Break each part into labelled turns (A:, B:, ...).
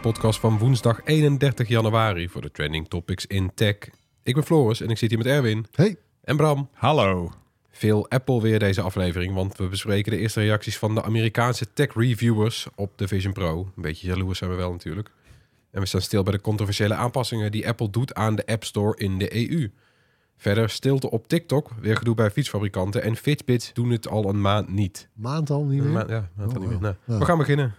A: Podcast van woensdag 31 januari voor de trending topics in tech. Ik ben Floris en ik zit hier met Erwin.
B: Hey.
A: En Bram.
C: Hallo.
A: Veel Apple weer deze aflevering, want we bespreken de eerste reacties van de Amerikaanse tech reviewers op de Vision Pro. Een beetje jaloers zijn we wel natuurlijk. En we staan stil bij de controversiële aanpassingen die Apple doet aan de App Store in de EU. Verder stilte op TikTok, weer gedoe bij fietsfabrikanten en Fitbit doen het al een maand niet.
B: Maand al niet meer?
A: Ma- ja, maand al
B: Oh,
A: niet meer. Nou,
B: ja.
A: We gaan beginnen.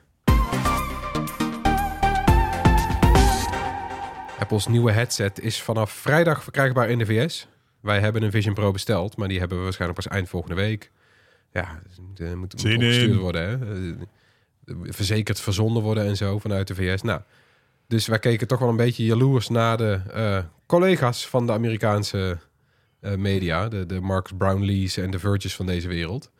A: Apple's nieuwe headset is vanaf vrijdag verkrijgbaar in de VS. Wij hebben een Vision Pro besteld, maar die hebben we waarschijnlijk pas eind volgende week. Ja, moet, eh, moet,
C: in.
A: worden. Hè? Eh, Verzekerd verzonden worden en zo vanuit de VS. Nou, dus wij keken toch wel een beetje jaloers naar de eh, collega's van de Amerikaanse media. De, de Marcus Brownlees en de Verges van deze wereld.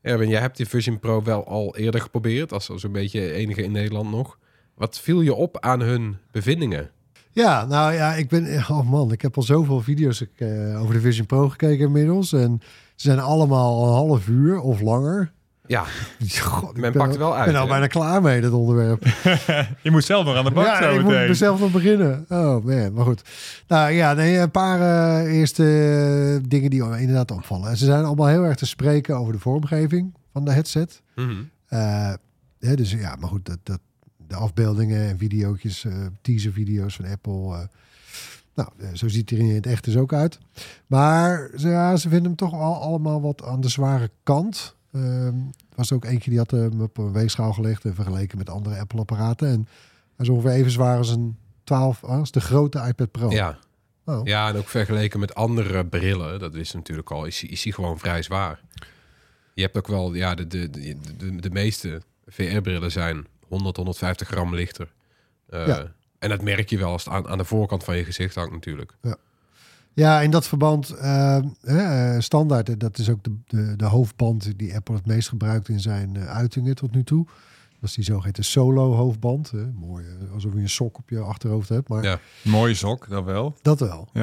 A: Erwin, jij hebt die Vision Pro wel al eerder geprobeerd. Als zo'n beetje enige in Nederland nog. Wat viel je op aan hun bevindingen?
B: Ja, nou ja, ik ben... Oh man, ik heb al zoveel video's eh, over de Vision Pro gekeken inmiddels. En ze zijn allemaal een half uur of langer.
A: Ja,
B: God,
A: men pakt er wel uit.
B: Ik ben al
A: hè?
B: bijna klaar mee, dat onderwerp.
C: Je moet zelf nog aan de bak
B: ja,
C: zo
B: ik moet mezelf nog beginnen. Oh man, maar goed. Nou ja, nee, een paar eh, eerste eh, dingen die inderdaad opvallen. Ze zijn allemaal heel erg te spreken over de vormgeving van de headset.
A: Mhm.
B: Eh, hè, dus ja, maar goed, dat, dat, de afbeeldingen en video's, eh teaser-video's van Apple. eh, nou, eh, zo ziet hij er in het echt dus ook uit. Maar ze, ja, ze vinden hem toch al allemaal wat aan de zware kant. Er was ook eentje die had hem op een weegschaal gelegd en vergeleken met andere Apple-apparaten. En hij is ongeveer even zwaar als een 12, als de grote iPad Pro.
A: Ja.
B: Oh.
A: ja, en ook vergeleken met andere brillen, dat wist natuurlijk al, is, hij- is hij gewoon vrij zwaar. Je hebt ook wel, ja, de, de, de, de, de meeste VR-brillen zijn 100, 150 gram lichter. Eh,
B: Ja.
A: En dat merk je wel als het aan, aan de voorkant van je gezicht hangt natuurlijk.
B: Ja, in dat verband, eh, eh, standaard, dat is ook de, de, de hoofdband die Apple het meest gebruikt in zijn uitingen tot nu toe. Dat is die zogeheten solo hoofdband. Hè. Mooi, eh, alsof je een sok op je achterhoofd hebt. Maar
A: Ja.
C: Mooie sok, dat wel.
B: dat wel.
C: Ja.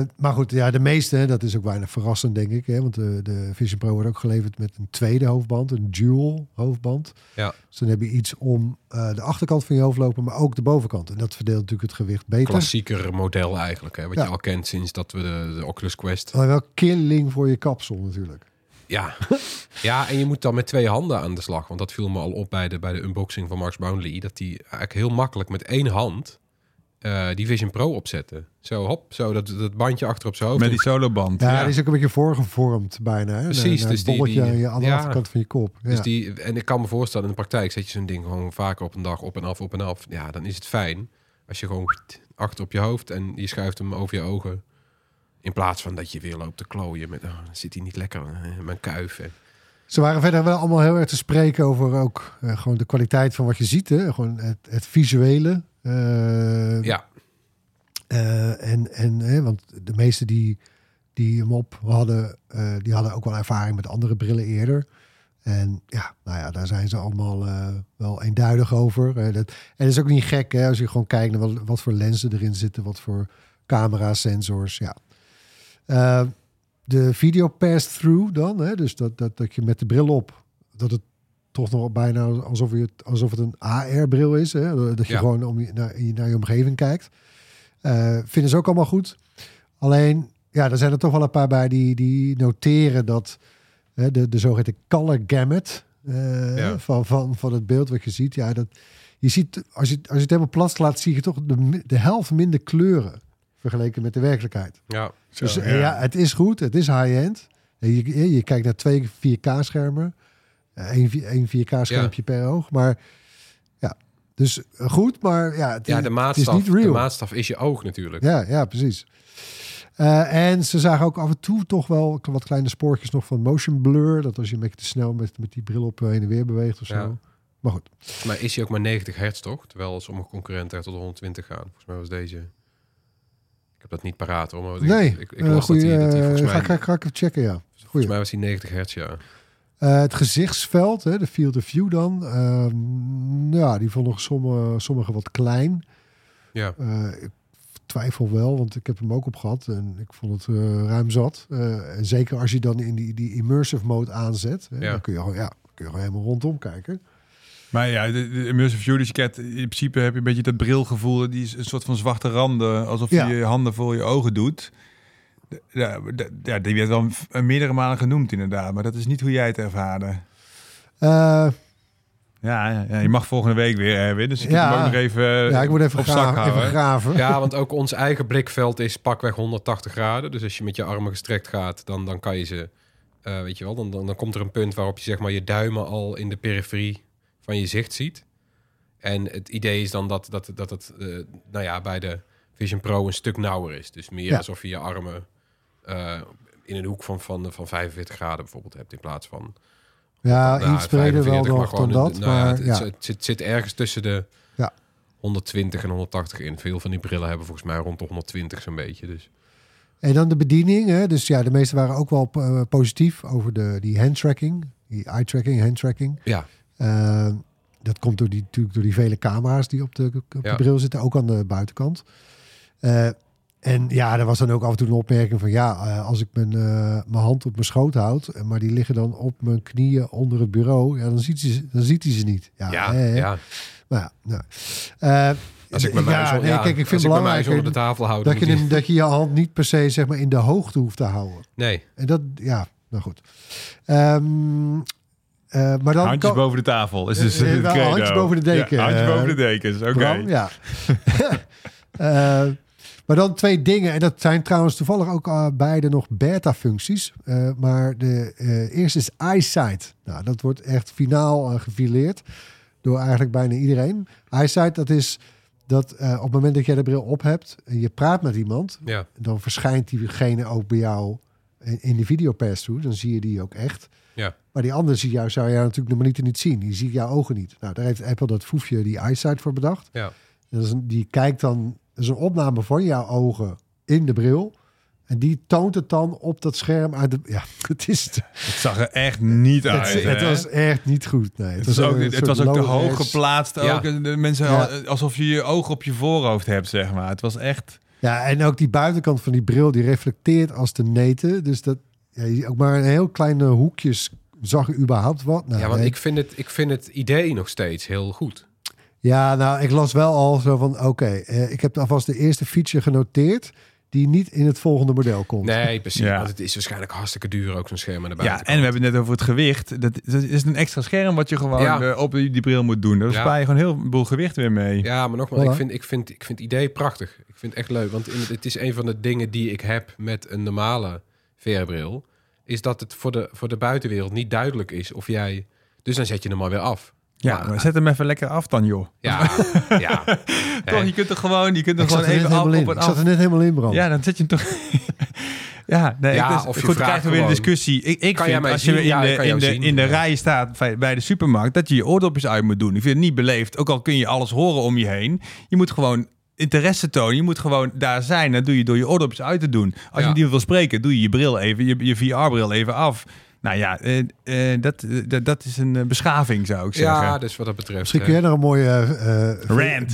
B: Eh, maar goed, ja, de meeste, hè, dat is ook weinig verrassend, denk ik. Hè, want de, de Vision Pro wordt ook geleverd met een tweede hoofdband, een dual hoofdband.
A: Ja.
B: Dus dan heb je iets om eh, de achterkant van je hoofd lopen, maar ook de bovenkant. En dat verdeelt natuurlijk het gewicht beter.
A: Klassieker model eigenlijk, hè, wat
B: Ja.
A: je al kent sinds dat we de, de Oculus Quest...
B: Maar wel killing voor je kapsel natuurlijk.
A: Ja. ja, en je moet dan met twee handen aan de slag. Want dat viel me al op bij de, bij de unboxing van Marks Brownlee. Dat die eigenlijk heel makkelijk met één hand eh, die Vision Pro opzette. Zo, hop, zo dat, dat bandje achter op zijn hoofd.
C: Met die soloband.
B: Ja,
A: Ja.
B: die is ook een beetje voorgevormd bijna. Hè?
A: Precies,
B: naar
A: dus
B: bolletje
A: die-
B: aan, je, aan de
A: ja.
B: achterkant van je kop. Ja.
A: Dus die, en ik kan me voorstellen, in de praktijk zet je zo'n ding gewoon vaker op een dag op en af, op en af. Ja, dan is het fijn als je gewoon achter op je hoofd en je schuift hem over je ogen. In plaats van dat je weer loopt te klooien met, oh, zit hij niet lekker eh, in mijn kuif. En,
B: Ze waren verder wel allemaal heel erg te spreken over ook eh, gewoon de kwaliteit van wat je ziet. Hè? Gewoon het, het visuele. Eh,
A: ja,
B: en, en, hè, want de meeste die, die hem op hadden, die hadden ook wel ervaring met andere brillen eerder. En ja, nou ja, daar zijn ze allemaal wel eenduidig over. Dat, en het is ook niet gek hè, als je gewoon kijkt naar wat, wat voor lenzen erin zitten, wat voor camera's, sensors. Ja. Eh, de video pass-through dan, hè, dus dat, dat, dat je met de bril op, dat het toch nog bijna alsof, je het, alsof het een AR-bril is. Hè? Dat je
A: Ja.
B: gewoon om je, naar, je- naar je omgeving kijkt. Eh, vinden ze ook allemaal goed. Alleen, ja, er zijn er toch wel een paar bij die, die noteren dat hè, de, de zogeheten color gamut eh,
A: Ja.
B: van, van, van het beeld wat je ziet. Ja, dat, je ziet, als je, als je het helemaal plat laat, zie je toch de, de helft minder kleuren vergeleken met de werkelijkheid.
A: Ja,
B: Dus
C: Zo,
B: eh, ja. het is goed, het is high-end. En Je, je, kijkt naar twee 4K-schermen. Eén 4K-schermpje per oog. Maar ja, dus eh, goed, maar ja, het,
A: ja de,
B: het
A: maatstaf,
B: is niet
A: de
B: real.
A: maatstaf is je oog natuurlijk.
B: Ja, ja, precies. Eh, en ze zagen ook af en toe toch wel wat kleine spoortjes nog van motion blur. Dat als je een beetje te snel met, met die bril op eh, heen en weer beweegt of zo.
A: Ja.
B: Maar goed.
A: Maar is hij ook maar 90 hertz toch? Terwijl sommige concurrenten tot 120 gaan. Volgens mij was deze... Ik heb dat niet paraat hoor. Maar ik-
B: nee,
A: ik, ik,
B: eh,
A: las dat
B: goeie,
A: hij, dat hij
B: eh,
A: volgens,
B: ga,
A: mij,
B: ga, ga ik even checken, ja.
A: volgens mij was hij 90 hertz, ja.
B: Eh, het gezichtsveld, hè, de field of view dan. ehm, ja, die vond nog sommige, sommige wat klein.
A: Ja,
B: ik twijfel wel, want ik heb hem ook op gehad en ik vond het ruim zat. En zeker als je dan in die, die immersive mode aanzet, hè,
A: Ja.
B: dan kun je, gewoon, ja, kun je gewoon helemaal rondom kijken.
C: Maar ja, de, de immersive view, dus je krijgt, in principe heb je een beetje dat brilgevoel, die is een soort van zwarte randen, alsof
B: Ja.
C: je je handen voor je ogen doet. De- Ja, de- ja, die werd wel meerdere malen genoemd inderdaad, maar dat is niet hoe jij het ervaarde.
B: Eh,
C: Ja, ja, ja, je mag volgende week weer, Erwin, dus ik
B: Ja.
C: heb hem ook nog even eh,
B: ja, ik moet even,
C: op zak
B: gra- even
C: houden.
B: graven.
A: ja, want ook ons eigen blikveld is pakweg 180 graden. Dus als je met je armen gestrekt gaat, dan, dan kan je ze... eh, weet je wel, dan, dan, dan komt er een punt waarop je zeg maar je duimen al in de periferie van je zicht ziet. En het idee is dan dat, dat, dat het eh, nou ja, bij de Vision Pro een stuk nauwer is. Dus meer
B: Ja.
A: alsof je je armen eh, in een hoek van, van, van 45 graden bijvoorbeeld hebt in plaats van
B: Ja,
A: Nou,
B: iets breder wel
A: 45, maar
B: nog dan dat.
A: nou ja,
B: maar
A: het,
B: ja,
A: het, het zit, zit ergens tussen de
B: Ja.
A: 120 en 180 in. Veel van die brillen hebben volgens mij rond de 120 zo'n beetje. Dus
B: En dan de bediening. Hè? Dus ja, de meeste waren ook wel eh, positief over de, die handtracking. Die eye-tracking, handtracking.
A: ja,
B: Eh, dat komt door die, natuurlijk door die vele camera's die op de, op de bril zitten, ook aan de buitenkant. Eh, en ja, er was dan ook af en toe een opmerking van ja, eh, als ik mijn, mijn hand op mijn schoot houd, maar die liggen dan op mijn knieën onder het bureau, ja, dan ziet hij ze, dan ziet hij ze niet. Ja,
A: ja,
B: hè, hè.
A: ja.
B: Maar ja, nou.
A: Als ik mijn
B: ja,
A: muis,
B: nee,
A: ja,
B: kijk, ik vind het belangrijk
A: onder de tafel houd,
B: dat je,
A: die-
B: dat je je hand niet per se zeg maar in de hoogte hoeft te houden.
A: Nee,
B: En dat, ja, nou goed. Ehm, eh, maar dan
C: Handjes boven de tafel is dus
B: Eh,
C: het
B: nou,
C: credo.
B: handjes boven de deken,
C: Ja, handjes boven de dekens, oké.
B: Ja. Eh, maar dan twee dingen. En dat zijn trouwens toevallig ook beide nog beta-functies. Eh, maar de eh, eerste is eyesight. Nou, dat wordt echt finaal gefileerd door eigenlijk bijna iedereen. Eyesight, dat is dat eh, op het moment dat jij de bril op hebt en je praat met iemand,
A: ja,
B: dan verschijnt diegene ook bij jou in, in de videopass toe. Dan zie je die ook echt.
A: Ja,
B: Maar die andere zie jou, zou je natuurlijk normaliter niet zien. Die ziet jouw ogen niet. Nou, daar heeft Apple dat foefje, die eyesight voor bedacht.
A: ja.
B: Dat is een, die kijkt dan, dat is een opname van jouw ogen in de bril. En die toont het dan op dat scherm uit de. Ja, het is.
C: Het zag er echt niet uit.
B: het was echt niet goed. Nee,
C: Het was
B: een
C: ook, het was ook te hoog geplaatst.
A: Ja.
C: Ook. En De mensen
B: Ja.
C: alsof je je oog op je voorhoofd hebt, zeg maar. Het was echt.
B: Ja, en ook die buitenkant van die bril die reflecteert als de neten. Dus dat ja, je- ook maar een heel kleine hoekjes zag je überhaupt wat. Nou,
A: ja want
B: nee.
A: ik vind, het, ik vind het idee nog steeds heel goed.
B: Ja, nou, ik las wel al zo van, oké, eh, ik heb alvast de eerste feature genoteerd die niet in het volgende model komt.
A: Nee, precies.
C: Ja.
A: Want het is waarschijnlijk hartstikke duur ook zo'n scherm aan de
C: Ja, en we hebben het net over het gewicht. Dat, dat is een extra scherm wat je gewoon
A: Ja.
C: eh, op die, die bril moet doen. Daar
A: Ja.
C: spaar je gewoon heel veel gewicht weer mee.
A: Ja, maar nogmaals,
B: Voilà.
A: ik, vind, ik, vind, ik vind het idee prachtig. Ik vind het echt leuk. Want in, het is een van de dingen die ik heb met een normale VR-bril. Is dat het voor de, voor de buitenwereld niet duidelijk is of jij... Dus dan zet je hem maar weer af.
C: Ja,
A: Maar-
C: maar zet hem even lekker af dan, joh.
A: Ja, ja.
C: Toch, je kunt er gewoon, je kunt er
B: ik
C: gewoon even af, op en
B: Ik zat
C: af.
B: er net helemaal in, Bram.
C: Ja, dan zet je hem toch... ja, nee,
A: Ja,
C: ik, dus,
A: of je
C: goed, dan
A: vraagt
C: krijgen we weer een discussie. Ik, ik
A: Kan
C: vind, als je in
A: Ja,
C: de, in de,
A: zien.
C: in de
A: Ja.
C: rij staat bij- bij de supermarkt, dat je je oordopjes uit moet doen. Ik vind het niet beleefd, ook al kun je alles horen om je heen. Je moet gewoon interesse tonen. Je moet gewoon daar zijn. Dat doe je door je oordopjes uit te doen. Als je
A: Ja.
C: iemand wil spreken, doe je je bril even, je, je VR-bril even af. Nou ja, eh, eh, dat, dat, is een beschaving, zou ik zeggen.
A: ja, dus wat dat betreft...
B: Misschien kun jij nog een mooie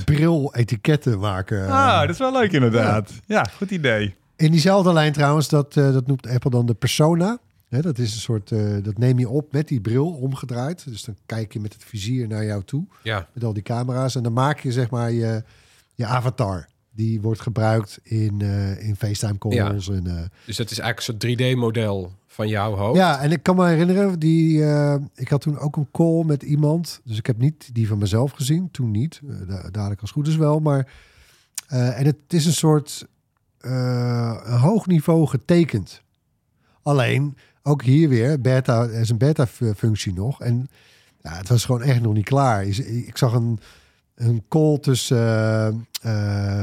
B: bril-etiketten maken.
C: Ah, dat is wel leuk inderdaad. Ja, goed idee.
B: In diezelfde lijn trouwens, dat, eh, dat noemt Apple dan de persona. Hè, dat is een soort, eh, dat neem je op met die bril omgedraaid. Dus dan kijk je met het vizier naar jou toe,
A: Ja,
B: met al die camera's. En dan maak je zeg maar je, je avatar. Die wordt gebruikt in, eh, in FaceTime calls. En, eh,
A: dus dat is eigenlijk een soort 3D-model van jouw hoofd.
B: ja, en ik kan me herinneren, die, eh, ik had toen ook een call met iemand. Dus ik heb niet die van mezelf gezien, toen niet. Da- dadelijk als goed is wel. Maar, en het is een soort een hoog niveau getekend. Alleen, ook hier weer, beta, er is een beta-functie nog. En ja, het was gewoon echt nog niet klaar. Ik zag een, een call tussen eh,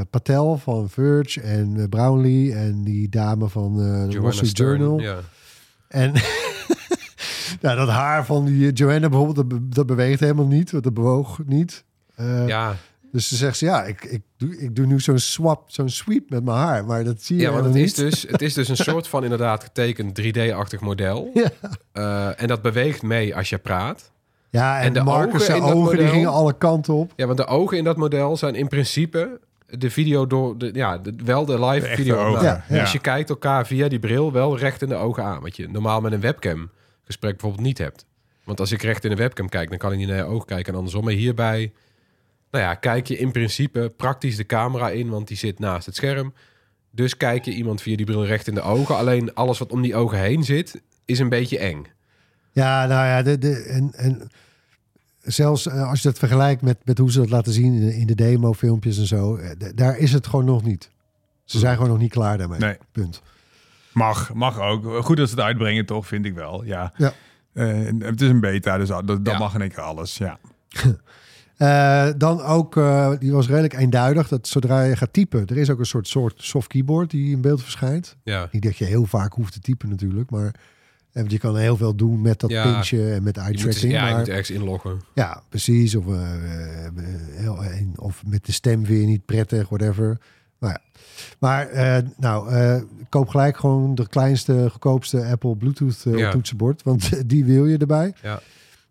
B: eh, Patel van Verge en eh, Brownlee en die dame van eh de Wall Street Journal. En ja, dat haar van die Joanna bijvoorbeeld, dat, be- dat beweegt helemaal niet. want Dat bewoog niet.
A: Ja,
B: Dus ze zegt ze, ja, ik, ik, doe, ik doe nu zo'n swap, zo'n sweep met mijn haar. Maar dat zie je
A: ja want het
B: helemaal
A: is,
B: niet.
A: dus, het is dus een soort van inderdaad getekend 3D-achtig model.
B: Ja.
A: En dat beweegt mee als je praat.
B: Ja, en,
A: En de
B: Marcus
A: ogen
B: die gingen alle kanten op.
A: Ja, want de ogen in dat model zijn in principe de video door... De, ja, de, wel de live
C: De
A: video.
C: ogen.
B: Ja, ja.
A: Dus je kijkt elkaar via die bril wel recht in de ogen aan. Wat je normaal met een webcam gesprek bijvoorbeeld niet hebt. Want als ik recht in de webcam kijk, dan kan ik niet naar je ogen kijken. En andersom. Maar hierbij, nou ja, kijk je in principe praktisch de camera in, want die zit naast het scherm. Dus kijk je iemand via die bril recht in de ogen. Alleen alles wat om die ogen heen zit, is een beetje eng.
B: Ja, nou ja, de, de, en, en zelfs eh, als je dat vergelijkt met, met hoe ze dat laten zien in de, in de demo-filmpjes en zo, eh, daar is het gewoon nog niet. Ze zijn gewoon nog niet klaar daarmee.
C: Nee.
B: Punt.
C: Mag, mag ook. Goed dat ze het uitbrengen, toch, vind ik wel. Ja.
B: Ja.
C: Eh, het is een beta, dus dat, dat
A: Ja.
C: mag in één keer alles. Ja.
B: Eh, dan ook, eh, die was redelijk eenduidig, dat zodra je gaat typen, er is ook een soort, soort soft keyboard die in beeld verschijnt.
A: Ja,
B: Niet dat je heel vaak hoeft te typen natuurlijk, maar want je kan heel veel doen met dat
A: Ja.
B: en met
A: je moet,
B: eye-tracking.
A: ja, je
B: maar-
A: moet ergens inloggen.
B: Ja, precies. Of, eh, eh, en- of met de stem weer niet prettig, whatever. Maar, ja. maar eh, nou, koop gelijk gewoon de kleinste, goedkoopste Apple Bluetooth
A: Ja.
B: toetsenbord. Want die wil je erbij.
A: Ja.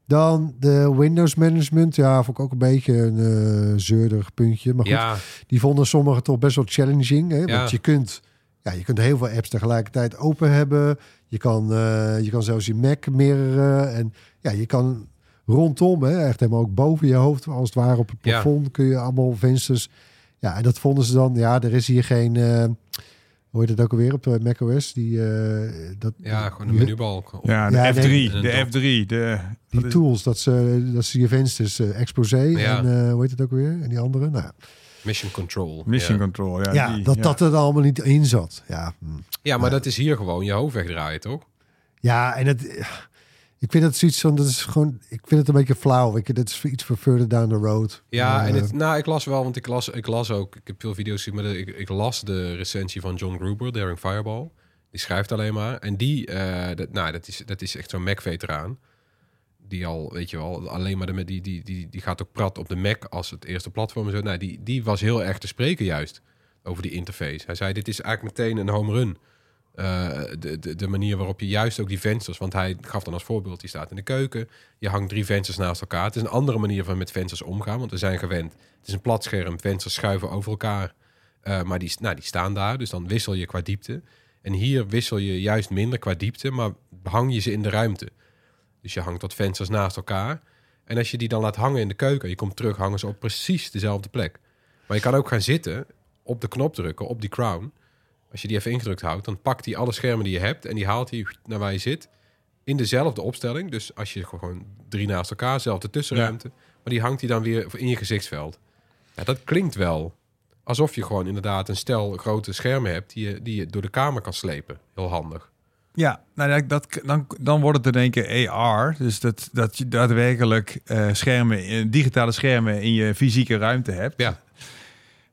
B: Dan de Windows Management. Ja, vond ik ook een beetje een zeurderig puntje. Maar goed,
A: Ja,
B: die vonden sommigen toch best wel challenging. Hè? Want je kunt, ja, je kunt heel veel apps tegelijkertijd open hebben. Je kan, eh, je kan zelfs je Mac mirroren. En ja, je kan rondom, hè, echt helemaal ook boven je hoofd, als het ware op het
A: Ja.
B: plafond, kun je allemaal vensters. Ja, en dat vonden ze dan, ja, er is hier geen, eh, hoe heet het ook alweer op de macOS? Die, eh, dat,
A: ja gewoon
B: die,
A: menubalk.
C: Ja, de
B: Ja,
C: F3.
B: nee.
A: En een
C: de
A: dop.
C: F3. De,
B: die tools, dat ze, dat ze je vensters, eh, exposé
A: Ja.
B: en eh, hoe heet het ook weer? En die andere, nou ja.
A: Mission Control.
C: Mission
A: ja.
C: Control. Ja,
B: Ja,
C: die,
B: dat
C: ja.
B: dat er allemaal niet in zat. Ja, hm.
A: Ja, maar dat is hier gewoon je hoofd wegdraaien, toch?
B: Ja, en het, ik vind het zoiets van, dat is gewoon, ik vind het een beetje flauw. Ik, dat is iets voor further down the road.
A: Ja,
B: Eh,
A: en het, nou, ik las wel, want ik las, ik las ook, ik heb veel video's gezien, maar de- ik, ik las de recensie van John Gruber, Daring Fireball. Die schrijft alleen maar. En die, eh, dat, nou, dat is, dat is echt zo'n Mac-veteraan. Die al, weet je wel, alleen maar de, die, die, die, die gaat ook prat op de Mac als het eerste platform zo. Nou, die, die was heel erg te spreken juist over die interface. Hij zei, dit is eigenlijk meteen een home run. Eh, de, de, de manier waarop je juist ook die vensters, want hij gaf dan als voorbeeld, die staat in de keuken, je hangt drie vensters naast elkaar. Het is een andere manier van met vensters omgaan, want we zijn gewend. Het is een plat scherm, vensters schuiven over elkaar, Eh, maar nou, die staan daar, dus dan wissel je qua diepte. En hier wissel je juist minder qua diepte, maar hang je ze in de ruimte. Dus je hangt wat vensters naast elkaar. En als je die dan laat hangen in de keuken, je komt terug, hangen ze op precies dezelfde plek. Maar je kan ook gaan zitten, op de knop drukken, op die crown. Als je die even ingedrukt houdt, dan pakt hij alle schermen die je hebt en die haalt hij naar waar je zit. In dezelfde opstelling. Dus als je gewoon drie naast elkaar, dezelfde tussenruimte. Maar die hangt hij dan weer in je gezichtsveld. Ja, dat klinkt wel alsof je gewoon inderdaad een stel grote schermen hebt die je, die je door de kamer kan slepen. Heel handig.
C: Ja, nou, dat, dan, dan wordt het in één keer AR. Dus dat, dat je daadwerkelijk eh, schermen, eh, digitale schermen in je fysieke ruimte hebt.
A: Ja.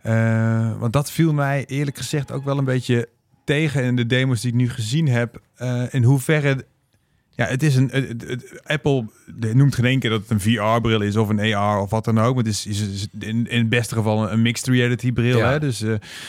C: Eh, want dat viel mij eerlijk gezegd ook wel een beetje tegen in de demos die ik nu gezien heb. in hoeverre. Ja, het is een. het- het- Apple noemt geen één keer dat het een VR-bril is of een AR of wat dan ook. Maar het is, is, is in, in het beste geval een, mixed reality bril.
A: Ja.
C: Hè? Dus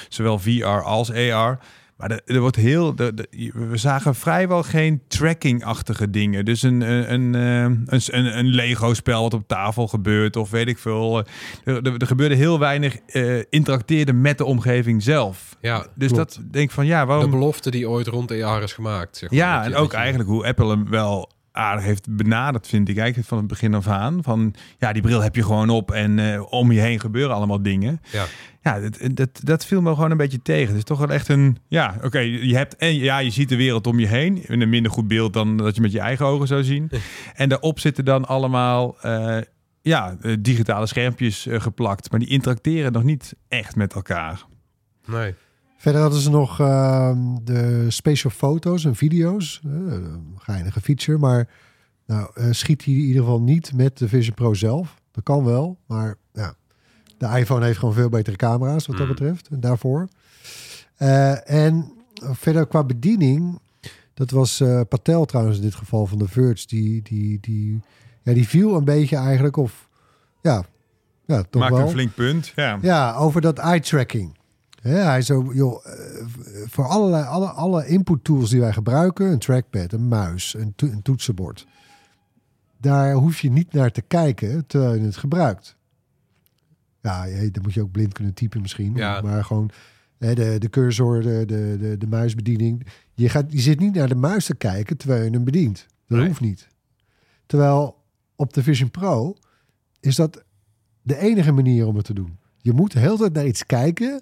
C: zowel VR als AR. Maar er, er wordt heel. de- de- we zagen vrijwel geen tracking-achtige dingen. Dus een, een, een, eh, een, een, een Lego-spel wat op tafel gebeurt, of weet ik veel. Eh, Er, gebeurde heel weinig eh interacteerde met de omgeving zelf.
A: Ja,
C: Dus
B: Klopt.
C: dat denk ik van ja,
A: de
C: waarom.
A: belofte die ooit rond AR is gemaakt. Zeg maar.
C: Ja, en ook eigenlijk hoe Apple hem wel aardig heeft benaderd, vind ik eigenlijk van het begin af aan. Van ja, die bril heb je gewoon op en eh, om je heen gebeuren allemaal dingen.
A: Ja.
C: Ja, dat, dat, dat viel me gewoon een beetje tegen. Het is toch wel echt een. Ja, oké, je hebt. En ja, je ziet de wereld om je heen. In een minder goed beeld dan dat je met je eigen ogen zou zien. en daarop zitten dan allemaal. eh, ja, eh, digitale schermpjes geplakt. Maar die interacteren nog niet echt met elkaar.
A: Nee.
B: Verder hadden ze nog ehm, de special foto's en video's. Een geinige feature, maar nou, eh, schiet hij in ieder geval niet met de Vision Pro zelf. Dat kan wel, maar ja, de iPhone heeft gewoon veel betere camera's wat dat
A: Mm.
B: betreft. En daarvoor. Eh, en verder qua bediening, dat was Patel trouwens in dit geval van de Verge, die, die, die, ja, die viel een beetje eigenlijk of ja, ja toch
C: Maakt
B: wel.
C: een flink punt. Ja.
B: Ja, over dat eye Hè, hij zo, joh, eh, voor allerlei, alle, alle input tools die wij gebruiken, een trackpad, een muis, een, to- een toetsenbord. Daar hoef je niet naar te kijken terwijl je het gebruikt. Ja, dan moet je ook blind kunnen typen misschien.
A: Ja.
B: Maar gewoon hè, de, de cursor, de, de, de, de muisbediening. Je, gaat, je zit niet naar de muis te kijken terwijl je hem bedient. Dat
A: Nee.
B: hoeft niet. Terwijl op de Vision Pro is dat de enige manier om het te doen. Je moet de hele tijd naar iets kijken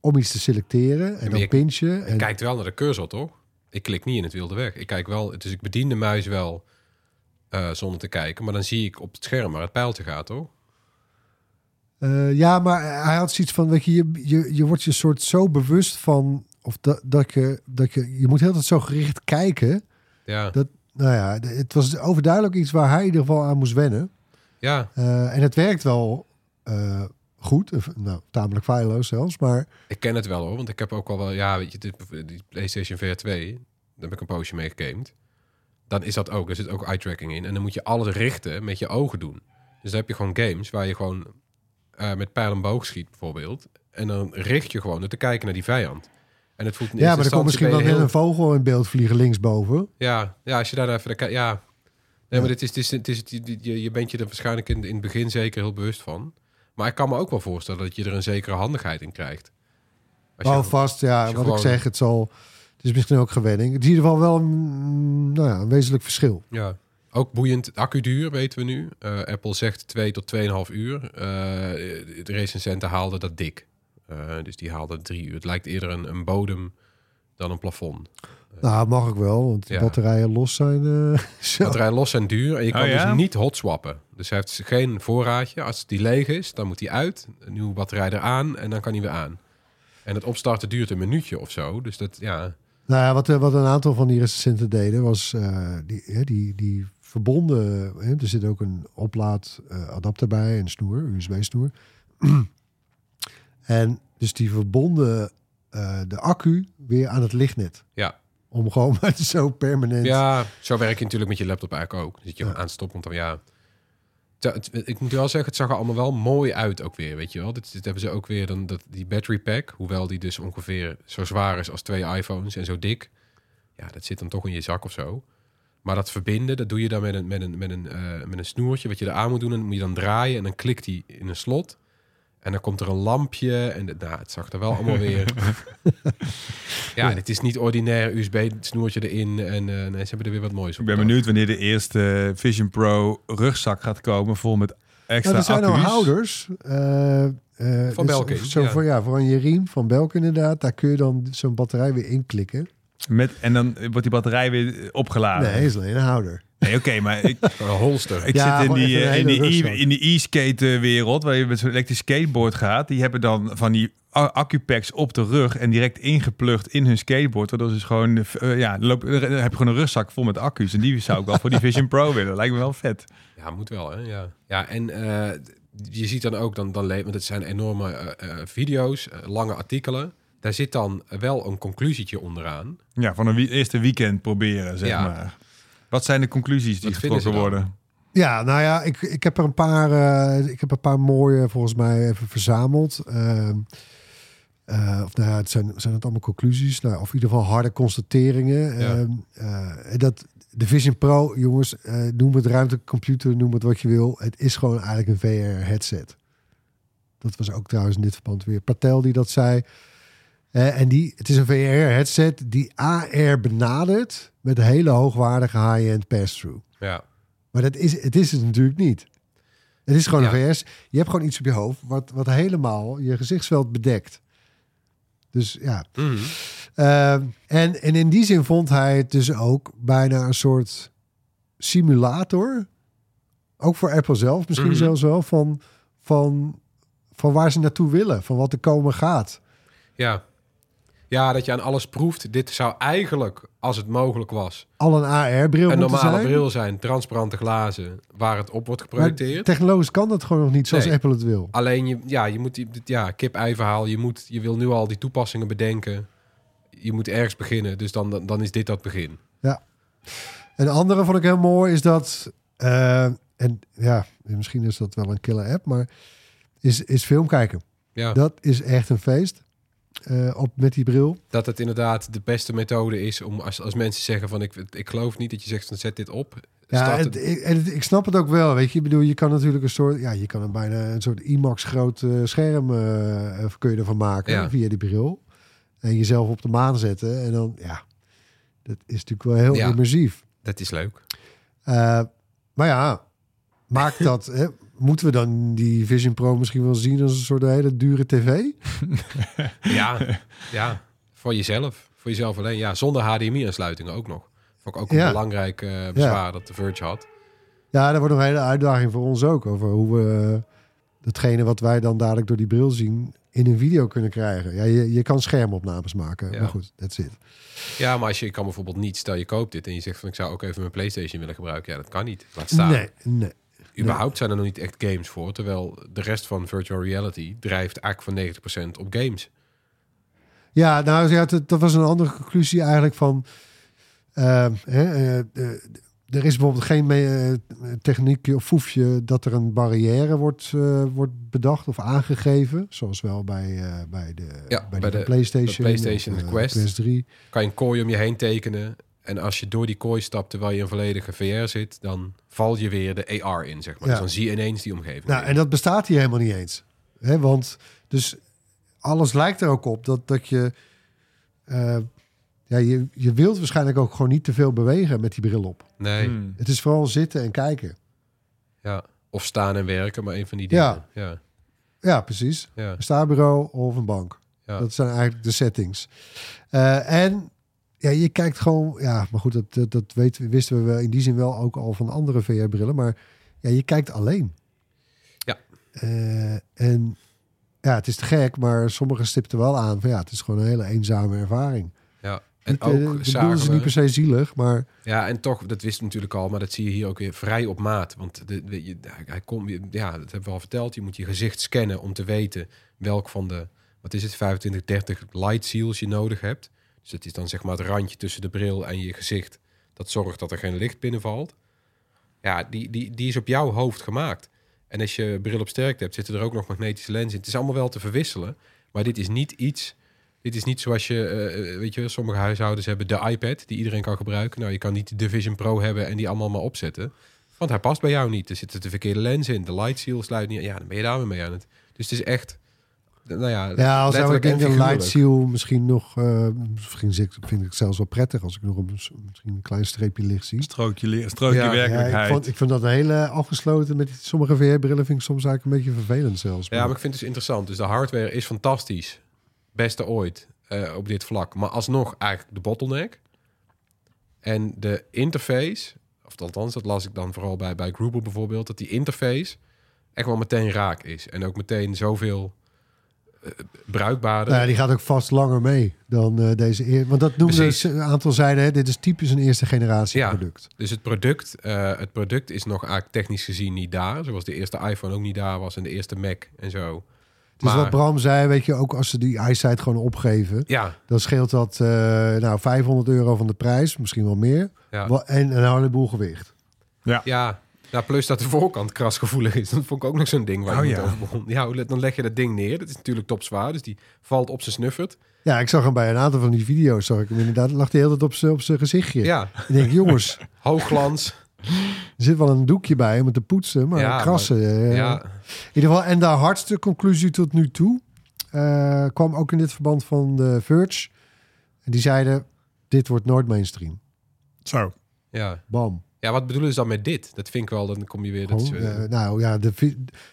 B: om iets te selecteren en dan
A: je-
B: pinchen.
A: Je
B: En,
A: kijkt wel naar de cursor, toch? Ik klik niet in het wilde weg. Ik kijk wel, dus ik bedien de muis wel eh, zonder te kijken. Maar dan zie ik op het scherm waar het pijltje gaat, toch?
B: Eh, ja, maar hij had zoiets van, weet je, je, je, je wordt je soort zo bewust van, of dat, dat je, dat je, je moet heel tijd zo gericht kijken.
A: Ja,
B: Dat, nou ja, het was overduidelijk iets waar hij in ieder geval aan moest wennen.
A: ja.
B: Eh, en het werkt wel goed, nou, tamelijk feilloos zelfs, maar
A: ik ken het wel hoor. Want ik heb ook al wel, ja, weet je, dit, die PlayStation VR 2, daar heb ik een poosje mee gegamed. Dan is dat ook, er zit ook eye tracking in. En dan moet je alles richten met je ogen doen. Dus dan heb je gewoon games waar je gewoon eh, met pijl en boog schiet bijvoorbeeld. En dan richt je gewoon door te kijken naar die vijand. En het voelt
B: ja, maar er komt misschien wel
A: je
B: een vogel in beeld vliegen linksboven.
A: Ja, ja, als je daar even naar kijkt, ja. Nee, maar dit is, het is, het is, je bent je er waarschijnlijk in, in het begin zeker heel bewust van. Maar ik kan me ook wel voorstellen dat je er een zekere handigheid in krijgt.
B: Wel vast, ja. Wat
A: gewoon-
B: ik zeg, het zal. Het is misschien ook gewenning. Het is in ieder geval wel een, nou ja, een wezenlijk verschil.
A: Ja, ook boeiend. Accuduur weten we nu. Eh, Apple zegt 2 tot 2,5 uur. Eh, de recensenten haalden dat dik. Eh, dus die haalden 3 uur. Het lijkt eerder een, een bodem dan een plafond.
B: Nou, mag ik wel, want de
A: Ja.
B: batterijen los zijn. eh, zo.
A: Batterijen los en duur. En je kan
C: Oh, ja?
A: dus niet hot swappen. Dus hij heeft geen voorraadje. Als die leeg is, dan moet hij uit. Een nieuwe batterij eraan en dan kan hij weer aan. En het opstarten duurt een minuutje of zo. Dus dat, ja...
B: Nou ja, wat, eh, wat een aantal van die recensenten deden, was eh, die, hè, die, die verbonden. Hè, er zit ook een oplaadadapter bij, een snoer, USB-snoer. en dus die verbonden eh, de accu weer aan het lichtnet.
A: Ja.
B: Om gewoon maar zo permanent.
A: Ja, zo werk je natuurlijk met je laptop eigenlijk ook. Dat je
B: Ja.
A: want dan ja... Ik moet wel zeggen, het zag er allemaal wel mooi uit ook weer, weet je wel. Dit, dit hebben ze ook weer, dan, dat, die battery pack, hoewel die dus ongeveer zo zwaar is als twee iPhones en zo dik. Ja, dat zit dan toch in je zak of zo. Maar dat verbinden, dat doe je dan met een, met een, met een, eh, met een snoertje, wat je eraan moet doen. En dan moet je dan draaien en dan klikt die in een slot. En dan komt er een lampje en de- nou, het zag er wel allemaal weer... ja, dit is niet ordinair USB-snoertje erin. En eh, nee, ze hebben er weer wat moois op.
C: Ik ben benieuwd wanneer de eerste Vision Pro rugzak gaat komen, vol met extra
B: Nou, er zijn
C: accu's.
B: nou houders. eh, eh,
A: Van
B: dus
A: Belkin,
B: Zo
A: ja.
B: Voor, ja, voor aan je riem van Belkin inderdaad. Daar kun je dan zo'n batterij weer inklikken.
C: Met, en dan wordt die batterij weer opgeladen.
B: Nee, is alleen een houder.
C: Nee, oké, maar ik,
A: Een holster.
C: ik
B: Ja,
C: zit in
B: gewoon
C: die,
B: even een
C: eh, in die, e- in die e-skate wereld, waar je met zo'n elektrisch skateboard gaat. Die hebben dan van die accupacks op de rug en direct ingeplucht in hun skateboard. Waardoor ze dus gewoon, eh, ja, loop, dan heb je gewoon een rugzak vol met accu's. En die zou ik wel voor die Vision Pro willen. Lijkt me wel vet.
A: Ja, moet wel, hè? Ja, ja en eh, je ziet dan ook, dan, dan want het zijn enorme eh, eh, video's, eh, lange artikelen. Daar zit dan wel een conclusietje onderaan.
C: Ja, van een wie- eerste weekend proberen, zeg
A: Ja.
C: maar. Wat zijn de conclusies die getrokken worden?
B: Ja, nou ja, ik, ik heb er een paar, eh, ik heb een paar mooie volgens mij even verzameld. Ehm, Eh, of nou ja, het zijn, zijn het allemaal conclusies. Nou, of in ieder geval harde constateringen.
A: Ja.
B: Ehm, eh, dat de Vision Pro, jongens, eh, noem het ruimtecomputer, noem het wat je wil. Het is gewoon eigenlijk een VR-headset. Dat was ook trouwens in dit verband weer Patel die dat zei. En die, het is een VR-headset die AR benadert met een hele hoogwaardige high-end pass-through.
A: Ja.
B: Maar dat is, het is het natuurlijk niet. Het is gewoon
A: Ja.
B: een VS. Je hebt gewoon iets op je hoofd wat, wat helemaal je gezichtsveld bedekt. Dus ja.
A: Mhm.
B: Ehm, en, en in die zin vond hij het dus ook bijna een soort simulator. Ook voor Apple zelf misschien
A: Mhm.
B: zelfs wel. Van, van, van waar ze naartoe willen. Van wat er komen gaat.
A: Ja. Ja, dat je aan alles proeft. Dit zou eigenlijk, als het mogelijk was,
B: Al een AR-bril
A: een normale
B: zijn.
A: bril zijn. Transparante glazen waar het op wordt
B: Maar
A: geprojecteerd.
B: technologisch kan dat gewoon nog niet zoals
A: Nee.
B: Apple het wil.
A: Alleen, je, ja, je moet die, ja, kip-ei verhaal. Je, moet, je wil nu al die toepassingen bedenken. Je moet ergens beginnen. Dus dan, dan, is dit dat begin.
B: Een andere vond ik heel mooi is dat, eh, en ja, misschien is dat wel een killer app, maar is, is film kijken.
A: Ja,
B: Dat is echt een feest eh, op, met die bril.
A: dat het inderdaad de beste methode is om als, als mensen zeggen van ik, ik geloof niet dat je zegt van zet dit op.
B: Ja, en ik snap het ook wel. Weet je, ik bedoel, je kan natuurlijk een soort, ja, je kan een bijna een soort IMAX groot eh, scherm eh, kun je ervan maken
A: Ja.
B: via die bril en jezelf op de maan zetten en dan, ja, dat is natuurlijk wel heel
A: Ja.
B: immersief.
A: dat is leuk.
B: Maar ja, maakt dat. Hè, moeten we dan die Vision Pro misschien wel zien als een soort hele dure tv?
A: Ja, ja, voor jezelf. Voor jezelf alleen. Ja, zonder HDMI-aansluitingen ook nog. Vond ik ook een
B: Ja.
A: belangrijk eh, bezwaar dat de Verge had.
B: Ja, dat wordt nog een hele uitdaging voor ons ook. Over hoe we eh, datgene wat wij dan dadelijk door die bril zien in een video kunnen krijgen. Ja, je, je kan schermopnames maken.
A: Ja.
B: Maar goed, that's it.
A: Ja, maar als je, je kan bijvoorbeeld niet, stel je koopt dit en je zegt van ik zou ook even mijn PlayStation willen gebruiken. Ja, dat kan niet. Laat staan.
B: Nee, nee.
A: Überhaupt zijn er nog niet echt games voor. Terwijl de rest van virtual reality drijft eigenlijk voor 90% op games.
B: Ja, nou ja, dat, dat was een andere conclusie eigenlijk van... eh, hè, eh, er is bijvoorbeeld geen eh, techniekje of foefje dat er een barrière wordt, eh, wordt bedacht of aangegeven. Zoals wel bij, bij de,
A: Ja,
B: bij
A: bij
B: de,
A: de-
B: PlayStation,
A: de PlayStation,
B: of,
A: de Quest.
B: Quest 3.
A: Kan je een kooi om je heen tekenen. En als je door die kooi stapt terwijl je in volledige VR zit, dan val je weer de AR in, zeg maar.
B: Ja.
A: Dus dan zie je ineens die omgeving.
B: Nou, en dat bestaat hier helemaal niet eens. Hè, want dus alles lijkt er ook op dat, dat je, eh, ja, je... Je wilt waarschijnlijk ook gewoon niet te veel bewegen met die bril op.
A: nee,
C: Hmm.
B: Het is vooral zitten en kijken.
A: ja. Of staan en werken, maar een van die dingen.
B: Ja.
A: Ja,
B: Ja, precies.
A: ja,
B: Een staarbureau of een bank.
A: ja.
B: Dat zijn eigenlijk de settings. Eh, en ja, je kijkt gewoon... Ja, maar goed, dat, dat, dat wisten we in die zin wel ook al van andere VR-brillen. Maar ja, je kijkt alleen.
A: Ja.
B: Eh, en ja, het is te gek, maar sommigen stipten wel aan van ja, het is gewoon een hele eenzame ervaring.
A: ja. En
B: Niet, eh,
A: ook zagen
B: ze
A: we...
B: niet per se zielig, maar
A: Ja, en toch, dat wist natuurlijk al, maar dat zie je hier ook weer vrij op maat. Want de, de- je, hij komt, ja, dat hebben we al verteld. Je moet je gezicht scannen om te weten welk van de, wat is het, 25, 30 light seals je nodig hebt. Dus dat is dan zeg maar het randje tussen de bril en je gezicht. Dat zorgt dat er geen licht binnenvalt. Ja, die, die, die is op jouw hoofd gemaakt. En als je bril op sterkte hebt, zitten er ook nog magnetische lenzen in. Het is allemaal wel te verwisselen, maar dit is niet iets... Dit is niet zoals je, eh, weet je, sommige huishoudens hebben de iPad die iedereen kan gebruiken. Nou, je kan niet de Vision Pro hebben en die allemaal maar opzetten. Want hij past bij jou niet. Er zitten de verkeerde lenzen in. De light seal sluit niet. Ja, dan ben je daar weer mee aan het. Dus het is echt, nou ja,
B: ja, als denk een
A: figuurlijk.
B: light seal misschien nog, eh, misschien vind ik het zelfs wel prettig als ik nog een, misschien een klein streepje licht zie.
C: Strookje, strookje
A: Ja, ja,
B: Ja,
C: werkelijkheid.
B: ik, vond, ik vind dat een hele afgesloten met die- sommige VR-brillen vind ik soms eigenlijk een beetje vervelend zelfs.
A: Ja, maar ik vind het dus interessant. Dus de hardware is fantastisch. Beste ooit eh, op dit vlak. Maar alsnog eigenlijk de bottleneck. En de interface, of althans, dat las ik dan vooral bij, bij bijvoorbeeld, dat die interface echt wel meteen raak is. En ook meteen zoveel bruikbaarder.
B: Nou ja, die gaat ook vast langer mee dan eh, deze eer. Want dat
A: Precies.
B: ze- een aantal zeiden, hè, dit is typisch een eerste generatie
A: Ja.
B: product.
A: Dus het product, eh, het product is nog eigenlijk technisch gezien niet daar. Zoals de eerste iPhone ook niet daar was en de eerste Mac en zo.
B: Dus
A: Maar-
B: wat Bram zei, weet je, ook als ze die eyesight gewoon opgeven,
A: Ja,
B: dan scheelt dat eh, nou 500 euro van de prijs, misschien wel meer.
A: ja.
B: En een heleboel gewicht.
A: ja. Nou, plus dat de voorkant krasgevoelig is. Dat vond ik ook nog zo'n ding waar je
C: Oh,
A: niet
C: ja.
A: over begon. Ja, hoe- dan leg je dat ding neer. Dat is natuurlijk topzwaar, dus die valt op zijn snuffert.
B: Ja, ik zag hem bij een aantal van die video's. Zag ik hem inderdaad. Lag hij heel tijd op zijn op zijn gezichtje.
A: Ja,
B: Ik denk, jongens,
A: hoogglans.
B: er zit wel een doekje bij om het te poetsen, maar
A: Ja,
B: krassen. eh,
A: ja,
B: In ieder geval, en de hardste conclusie tot nu toe eh, kwam ook in dit verband van de Verge. En die zeiden, dit wordt nooit mainstream.
C: Zo.
A: ja.
B: Bam.
A: Ja, wat bedoelen ze dan met dit? Dat vind ik wel, dan kom je weer... Dat is,
B: Gewoon,
A: eh,
B: nou ja, de,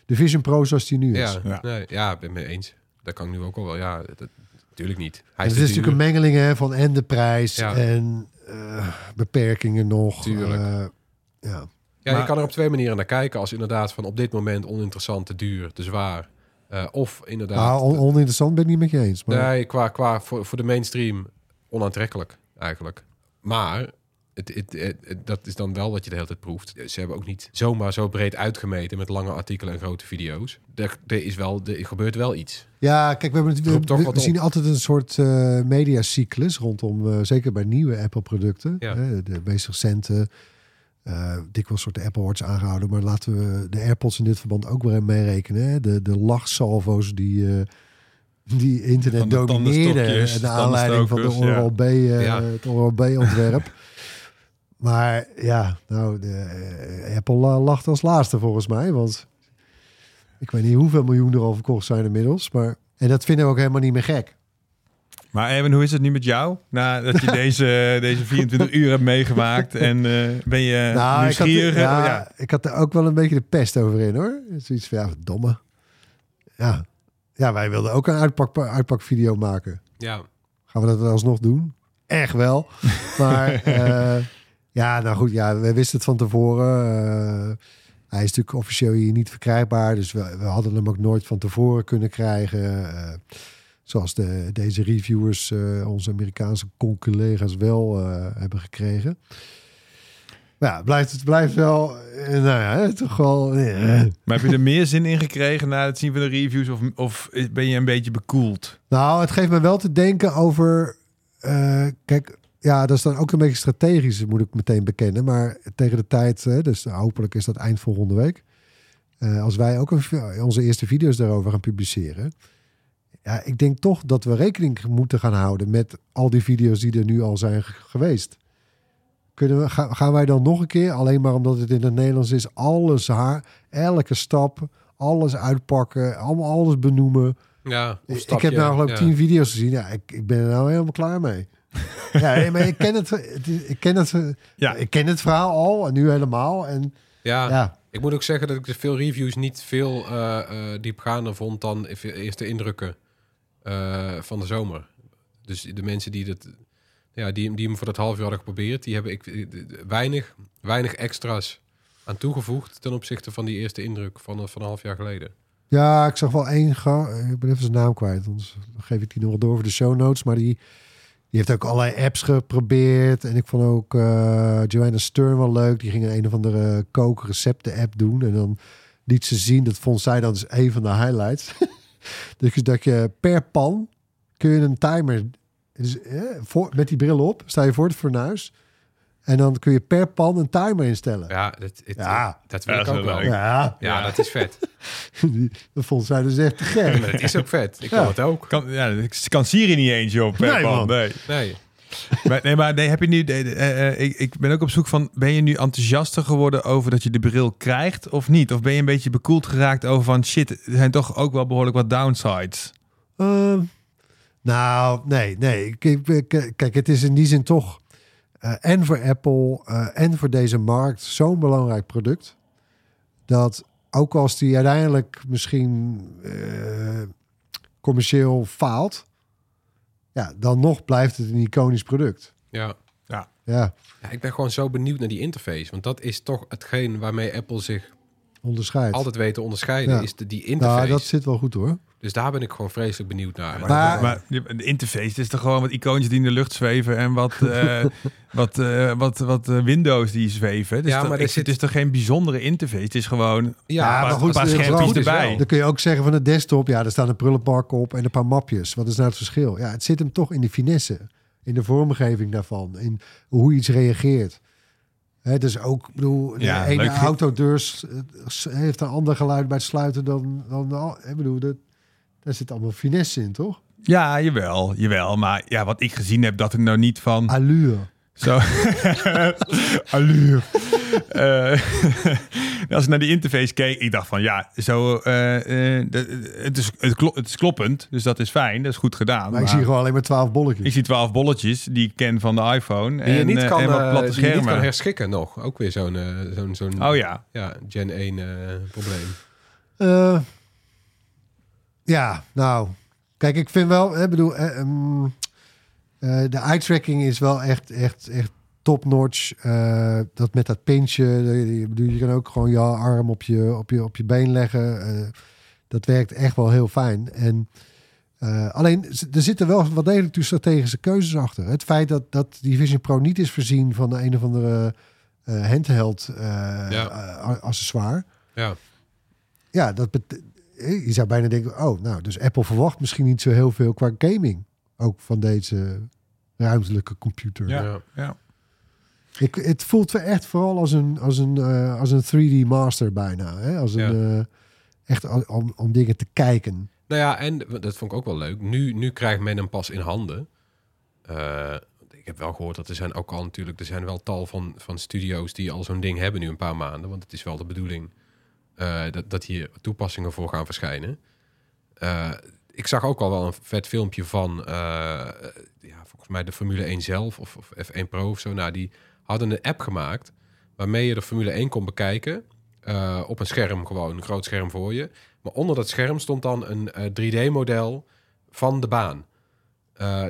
B: de Vision Pro zoals die nu is.
A: ja,
C: Ja.
A: Nee, ja, ik ben mee eens. Dat kan ik nu ook al wel. Ja, dat, natuurlijk niet. Hij
B: En
A: is,
B: het is natuurlijk een mengeling hè, van en de prijs
A: Ja.
B: en eh, beperkingen nog.
A: Tuurlijk.
B: Eh, ja.
A: Ja,
C: Maar-
A: je kan er op twee manieren naar kijken. Als inderdaad van op dit moment oninteressant, te duur, te zwaar. Eh, of inderdaad...
B: Nou, on- oninteressant ben ik niet met je eens. Maar
A: Nee, qua, qua voor, voor de mainstream onaantrekkelijk eigenlijk. Maar het, het, het- het- dat is dan wel wat je de hele tijd proeft. Ze hebben ook niet zomaar zo breed uitgemeten met lange artikelen en grote video's. Er, er, is wel, er gebeurt wel iets.
B: Ja, kijk, we, hebben het, we, we- zien altijd een soort eh, mediacyclus rondom, eh, zeker bij nieuwe Apple-producten.
A: Ja.
B: De meest recente, eh dikwijls soort de Apple Watch aangehouden. Maar laten we de AirPods in dit verband ook weer meerekenen. Hè. De, de lachsalvo's die, eh, die internet
C: Van de
B: domineerden.
C: tandenstokjes,
B: Naar aanleiding van de
C: ja.
B: Oral-B eh,
A: Ja.
B: het Oral-B-ontwerp. maar ja, nou, de, eh, Apple la- lacht als laatste volgens mij. Want ik weet niet hoeveel miljoen er al verkocht zijn inmiddels. Maar, en dat vinden we ook helemaal niet meer gek.
C: Maar Erwin, hoe is het nu met jou? Nadat je deze, deze 24 uur hebt meegemaakt en eh, ben je
B: nou, ik had,
C: nieuwsgierig?
B: ja,
C: Oh, ja.
B: ik had er ook wel een beetje de pest over in hoor. Zoiets van, ja, domme. Ja. ja, wij wilden ook een uitpak, uitpakvideo maken.
A: Ja,
B: Gaan we dat alsnog doen? Echt wel. Maar eh, ja, nou goed, ja, we wisten het van tevoren. Eh, hij is natuurlijk officieel hier niet verkrijgbaar. Dus we, we hadden hem ook nooit van tevoren kunnen krijgen. Eh, zoals de, deze reviewers, eh, onze Amerikaanse collega's wel hebben gekregen. Maar ja, blijft, het blijft wel, nou ja, toch wel...
C: Maar heb je er meer zin in gekregen na het zien van de reviews? Of, of ben je een beetje bekoeld?
B: Nou, het geeft me wel te denken over. kijk, ja, dat is dan ook een beetje strategisch, moet ik meteen bekennen. Maar tegen de tijd, dus hopelijk is dat eind volgende week. eh, als wij ook een, onze eerste video's daarover gaan publiceren. Ja, ik denk toch dat we rekening moeten gaan houden met al die video's die er nu al zijn ge- geweest. Kunnen we, ga- gaan wij dan nog een keer, alleen maar omdat het in het Nederlands is, alles haar, elke stap, alles uitpakken, allemaal alles benoemen.
A: ja
B: Ik- heb nou geloof ik
A: ja.
B: tien video's gezien. Ja, ik, ik ben er nou helemaal klaar mee. ja, maar ik ken het, ik ken het,
C: Ja.
B: ik ken het verhaal al en nu helemaal. En
A: Ja,
B: ja,
A: ik moet ook zeggen dat ik de veel reviews niet veel eh, eh, diepgaander vond dan de eerste indrukken eh, van de zomer. Dus de mensen die, dat, ja, die, die hem voor dat half jaar hadden geprobeerd, die hebben ik, weinig, weinig extra's aan toegevoegd ten opzichte van die eerste indruk van, een- van een half jaar geleden.
B: ja, ik zag wel één. Ik ben even zijn naam kwijt. Anders geef ik die nog wel door voor de show notes. Maar die, die heeft ook allerlei apps geprobeerd. En ik vond ook eh, Joanna Stern wel leuk. Die ging een, of andere kookrecepten app doen. En dan liet ze zien. Dat vond zij dan dus een van de highlights. dus dat je per pan kun je een timer. Dus, eh, voor, met die bril op sta je voor het fornuis. En dan kun je per pan een timer instellen.
A: Ja, dat, het-
B: Ja.
A: dat wil
C: Ja,
A: ik ook
C: wel.
A: Ja,
B: Ja,
A: dat is vet.
B: dat vond zij dus echt te gek.
A: Het is ook vet. Ik
B: Ja.
A: wil het ook.
C: Kan, ja, ik kan Siri niet eens op.
B: Nee,
C: Nee, man. Nee.
A: Nee.
C: Maar, nee, maar nee, heb je nu... eh, eh, ik, ik ben ook op zoek van... Ben je nu enthousiaster geworden over dat je de bril krijgt of niet? Of ben je een beetje bekoeld geraakt over van... Shit, er zijn toch ook wel behoorlijk wat downsides.
B: Ehm, nou, nee, nee. Kijk, kijk, kijk, het is in die zin toch eh, en voor Apple eh, en voor deze markt zo'n belangrijk product. Dat ook als die uiteindelijk misschien eh, commercieel faalt, ja, dan nog blijft het een iconisch product.
A: Ja.
B: Ja,
A: ja, ik ben gewoon zo benieuwd naar die interface. Want dat is toch hetgeen waarmee Apple zich
B: onderscheid.
A: altijd weet te onderscheiden.
B: Ja.
A: Is de, die interface.
B: nou, dat zit wel goed hoor.
A: Dus daar ben ik gewoon vreselijk benieuwd naar.
C: Maar,
B: Maar-
C: maar de interface het is toch gewoon wat icoontjes die in de lucht zweven... en wat, eh, wat, eh, wat, wat eh, Windows die zweven. Dus
A: Ja, maar er
C: ik-
A: zit-
C: het is toch geen bijzondere interface? Het is gewoon...
A: ja, goed,
B: goed,
C: een paar
B: het is
C: schermpjes erbij.
B: Dan kun je ook zeggen van de desktop, ja, er staan een prullenbak op en een paar mapjes. Wat is nou het verschil? Ja, het zit hem toch in de finesse, in de vormgeving daarvan, in hoe iets reageert. Hè, dus ook, ik bedoel, de
C: Ja,
B: ene
C: leuk.
B: autodeur heeft een ander geluid bij het sluiten dan, dan de ik bedoel, dat, daar zit allemaal finesse in, toch?
C: Ja, jawel, jawel. Maar ja, wat ik gezien heb, dat er nou niet van...
B: Allure.
C: Zo. Allure. Eh, als ik naar die interface keek, ik dacht van ja, zo, eh, eh, het, is, het, klo- het is kloppend, dus dat is fijn, dat is goed gedaan.
B: Maar ik zie gewoon alleen maar twaalf bolletjes.
C: ik zie twaalf bolletjes die ik ken van de iPhone
A: Die je
C: en,
A: niet
C: eh,
A: kan,
C: en wat platte
A: die je niet
C: schermen.
A: kan herschikken nog. Ook weer zo'n zo'n zo'n
C: oh ja,
A: ja, Gen 1 eh, probleem.
B: Ja, nou, kijk, ik vind wel, ik bedoel, eh, ehm, eh, de eye tracking is wel echt, echt, echt top notch. Eh, dat met dat pintje, ik bedoel, je kan ook gewoon je arm op je, op je, op je been leggen. Dat werkt echt wel heel fijn. En alleen, er zitten wel wat degelijk strategische keuzes achter. Het feit dat, dat die Vision Pro niet is voorzien van de een of andere handheld
A: Ja.
B: accessoire.
A: Ja.
B: Ja, dat je zou bijna denken, oh, nou, dus Apple verwacht misschien niet zo heel veel qua gaming. Ook van deze ruimtelijke computer.
C: Ja.
A: Ja.
B: Ik, het voelt wel echt vooral als een, als een, eh, als een 3D master bijna. Hè? Als een, eh, echt om, om, om dingen te kijken.
A: Nou ja, en dat vond ik ook wel leuk. Nu, nu krijgt men hem pas in handen. Eh, ik heb wel gehoord dat er zijn ook al natuurlijk... er zijn wel tal van, van studio's die al zo'n ding hebben nu een paar maanden. Want het is wel de bedoeling eh, dat, dat hier toepassingen voor gaan verschijnen. Eh, ik zag ook al wel een vet filmpje van... eh, ja, volgens mij de Formule 1 zelf of, of F1 Pro of zo. Nou, die hadden een app gemaakt... waarmee je de Formule 1 kon bekijken... op een scherm gewoon, een groot scherm voor je. Maar onder dat scherm stond dan een eh, 3D-model van de baan.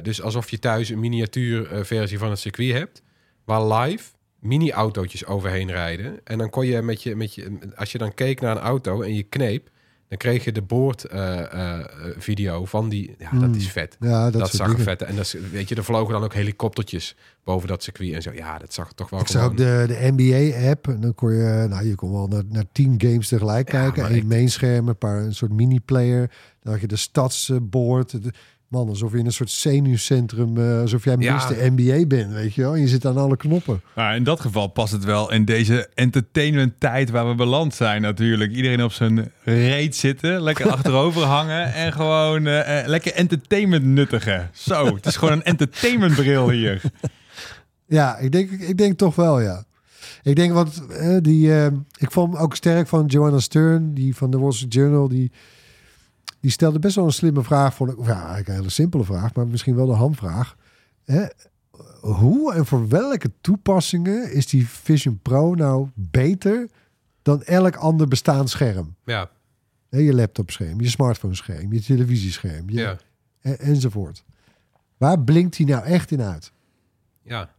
A: Dus alsof je thuis een miniatuur eh, versie van het circuit hebt, waar live mini-autootjes overheen rijden. En dan kon je met je, met je, als je dan keek naar een auto en je kneep, dan kreeg je de boordvideo van die. Ja, dat
B: Hmm.
A: is vet.
B: Ja, dat,
A: zag
B: dingen.
A: vet. En dat is, weet je, er vlogen dan ook helikoptertjes boven dat circuit en zo. Ja, dat zag toch wel
B: Ik zag
A: gewoon...
B: ook de, de NBA-app. En dan kon je, nou, je kon wel naar, naar tien games tegelijk kijken.
A: maar
B: Eén
A: ik-
B: mainscherm, een paar, een soort mini-player. Dan had je de stadsboard. De- Man, alsof je in een soort zenuwcentrum, eh, alsof jij
A: Ja.
B: NBA bent, weet je wel. En je zit aan alle knoppen.
C: Maar in dat geval past het wel in deze entertainment tijd waar we beland zijn natuurlijk. Iedereen op zijn reet zitten, lekker achterover hangen en gewoon eh, eh, lekker entertainment nuttigen. Zo, het is gewoon een entertainmentbril hier.
B: Ja, ik denk, ik denk toch wel, ja. Ik denk wat eh, die, eh, ik vond hem ook sterk van Joanna Stern, die van de Wall Street Journal, die, die stelde best wel een slimme vraag. Vond ik, of ja, eigenlijk een hele simpele vraag, maar misschien wel de hamvraag. Hè? Hoe en voor welke toepassingen is die Vision Pro nou beter dan elk ander bestaand scherm?
A: Ja,
B: Hè, je laptopscherm, je smartphone-scherm, je televisiescherm, je,
A: ja,
B: en- enzovoort. Waar blinkt hij nou echt in uit?
A: ja.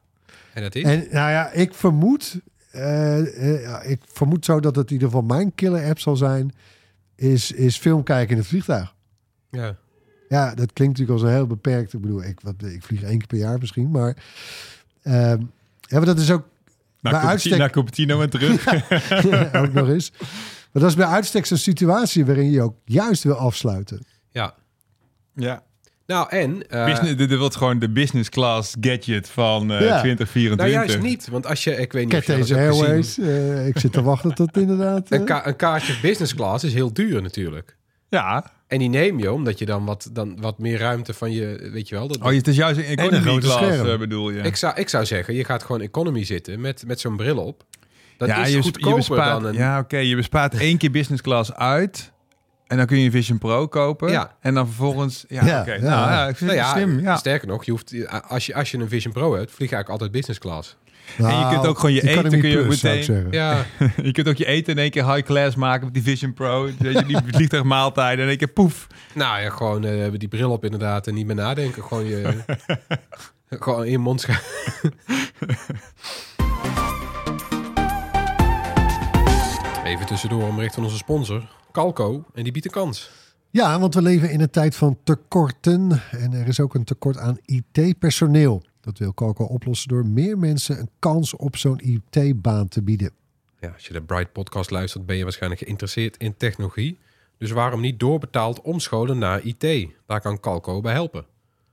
A: En dat is...
B: En nou ja, ik vermoed, eh, eh, ik vermoed zo dat het in ieder geval mijn killer app zal zijn, is, is film kijken in het vliegtuig.
A: ja.
B: Ja, dat klinkt natuurlijk als een heel beperkt. Ik bedoel, ik, wat, ik vlieg één keer per jaar misschien, maar ehm, ja, maar dat is ook
C: Naar,
B: Bij uitstek-
C: naar Cupertino en terug.
B: ook nog eens. Maar dat is bij uitstek zo'n situatie waarin je ook juist wil afsluiten.
A: ja.
C: Ja.
A: Nou, en... eh,
C: Business, dit wordt gewoon de business class gadget van eh,
B: Ja.
C: 2024.
A: nou, juist niet. Want als je... Ik weet niet of je dat hebt gezien.
B: Airways, eh, ik zit te wachten tot inderdaad...
A: Een, ka- een kaartje business class is heel duur natuurlijk.
C: Ja.
A: En die neem je omdat je dan wat, dan wat meer ruimte van je... Weet je wel? Dat,
C: Oh, het is juist een economy
B: grote
C: class,
B: scherm.
C: bedoel je.
A: ik, zou, ik zou zeggen, je gaat gewoon economy zitten met, met zo'n bril op. Dat
C: ja,
A: is
C: je,
A: goedkoper
C: je bespaart,
A: dan een...
C: Ja, oké. je bespaart één keer business class uit. En dan kun je een Vision Pro kopen.
A: Ja.
C: En dan vervolgens... Ja,
B: Ja.
C: Nou, ja, ik vind
A: Nou
C: het
A: ja,
C: slim. Ja.
A: sterker nog, je hoeft, als, je, als je een Vision Pro hebt, vlieg je eigenlijk altijd business class.
B: nou,
C: je kunt ook gewoon je eten, kun je
B: Plus,
C: meteen-.
A: Ja,
C: je kunt ook je eten in één keer high class maken met die Vision Pro. Weet je, die vliegtuigmaaltijden in één keer poef.
A: nou ja, gewoon eh, die bril op inderdaad en niet meer nadenken. Gewoon je... gewoon in je mond schuiven. Even tussendoor een bericht van onze sponsor, Calco. En die biedt een kans.
B: Ja, want we leven in een tijd van tekorten. En er is ook een tekort aan IT-personeel. Dat wil Calco oplossen door meer mensen een kans op zo'n IT-baan te bieden.
A: Ja, als je de Bright podcast luistert, ben je waarschijnlijk geïnteresseerd in technologie. Dus waarom niet doorbetaald omscholen naar IT? Daar kan Calco bij helpen.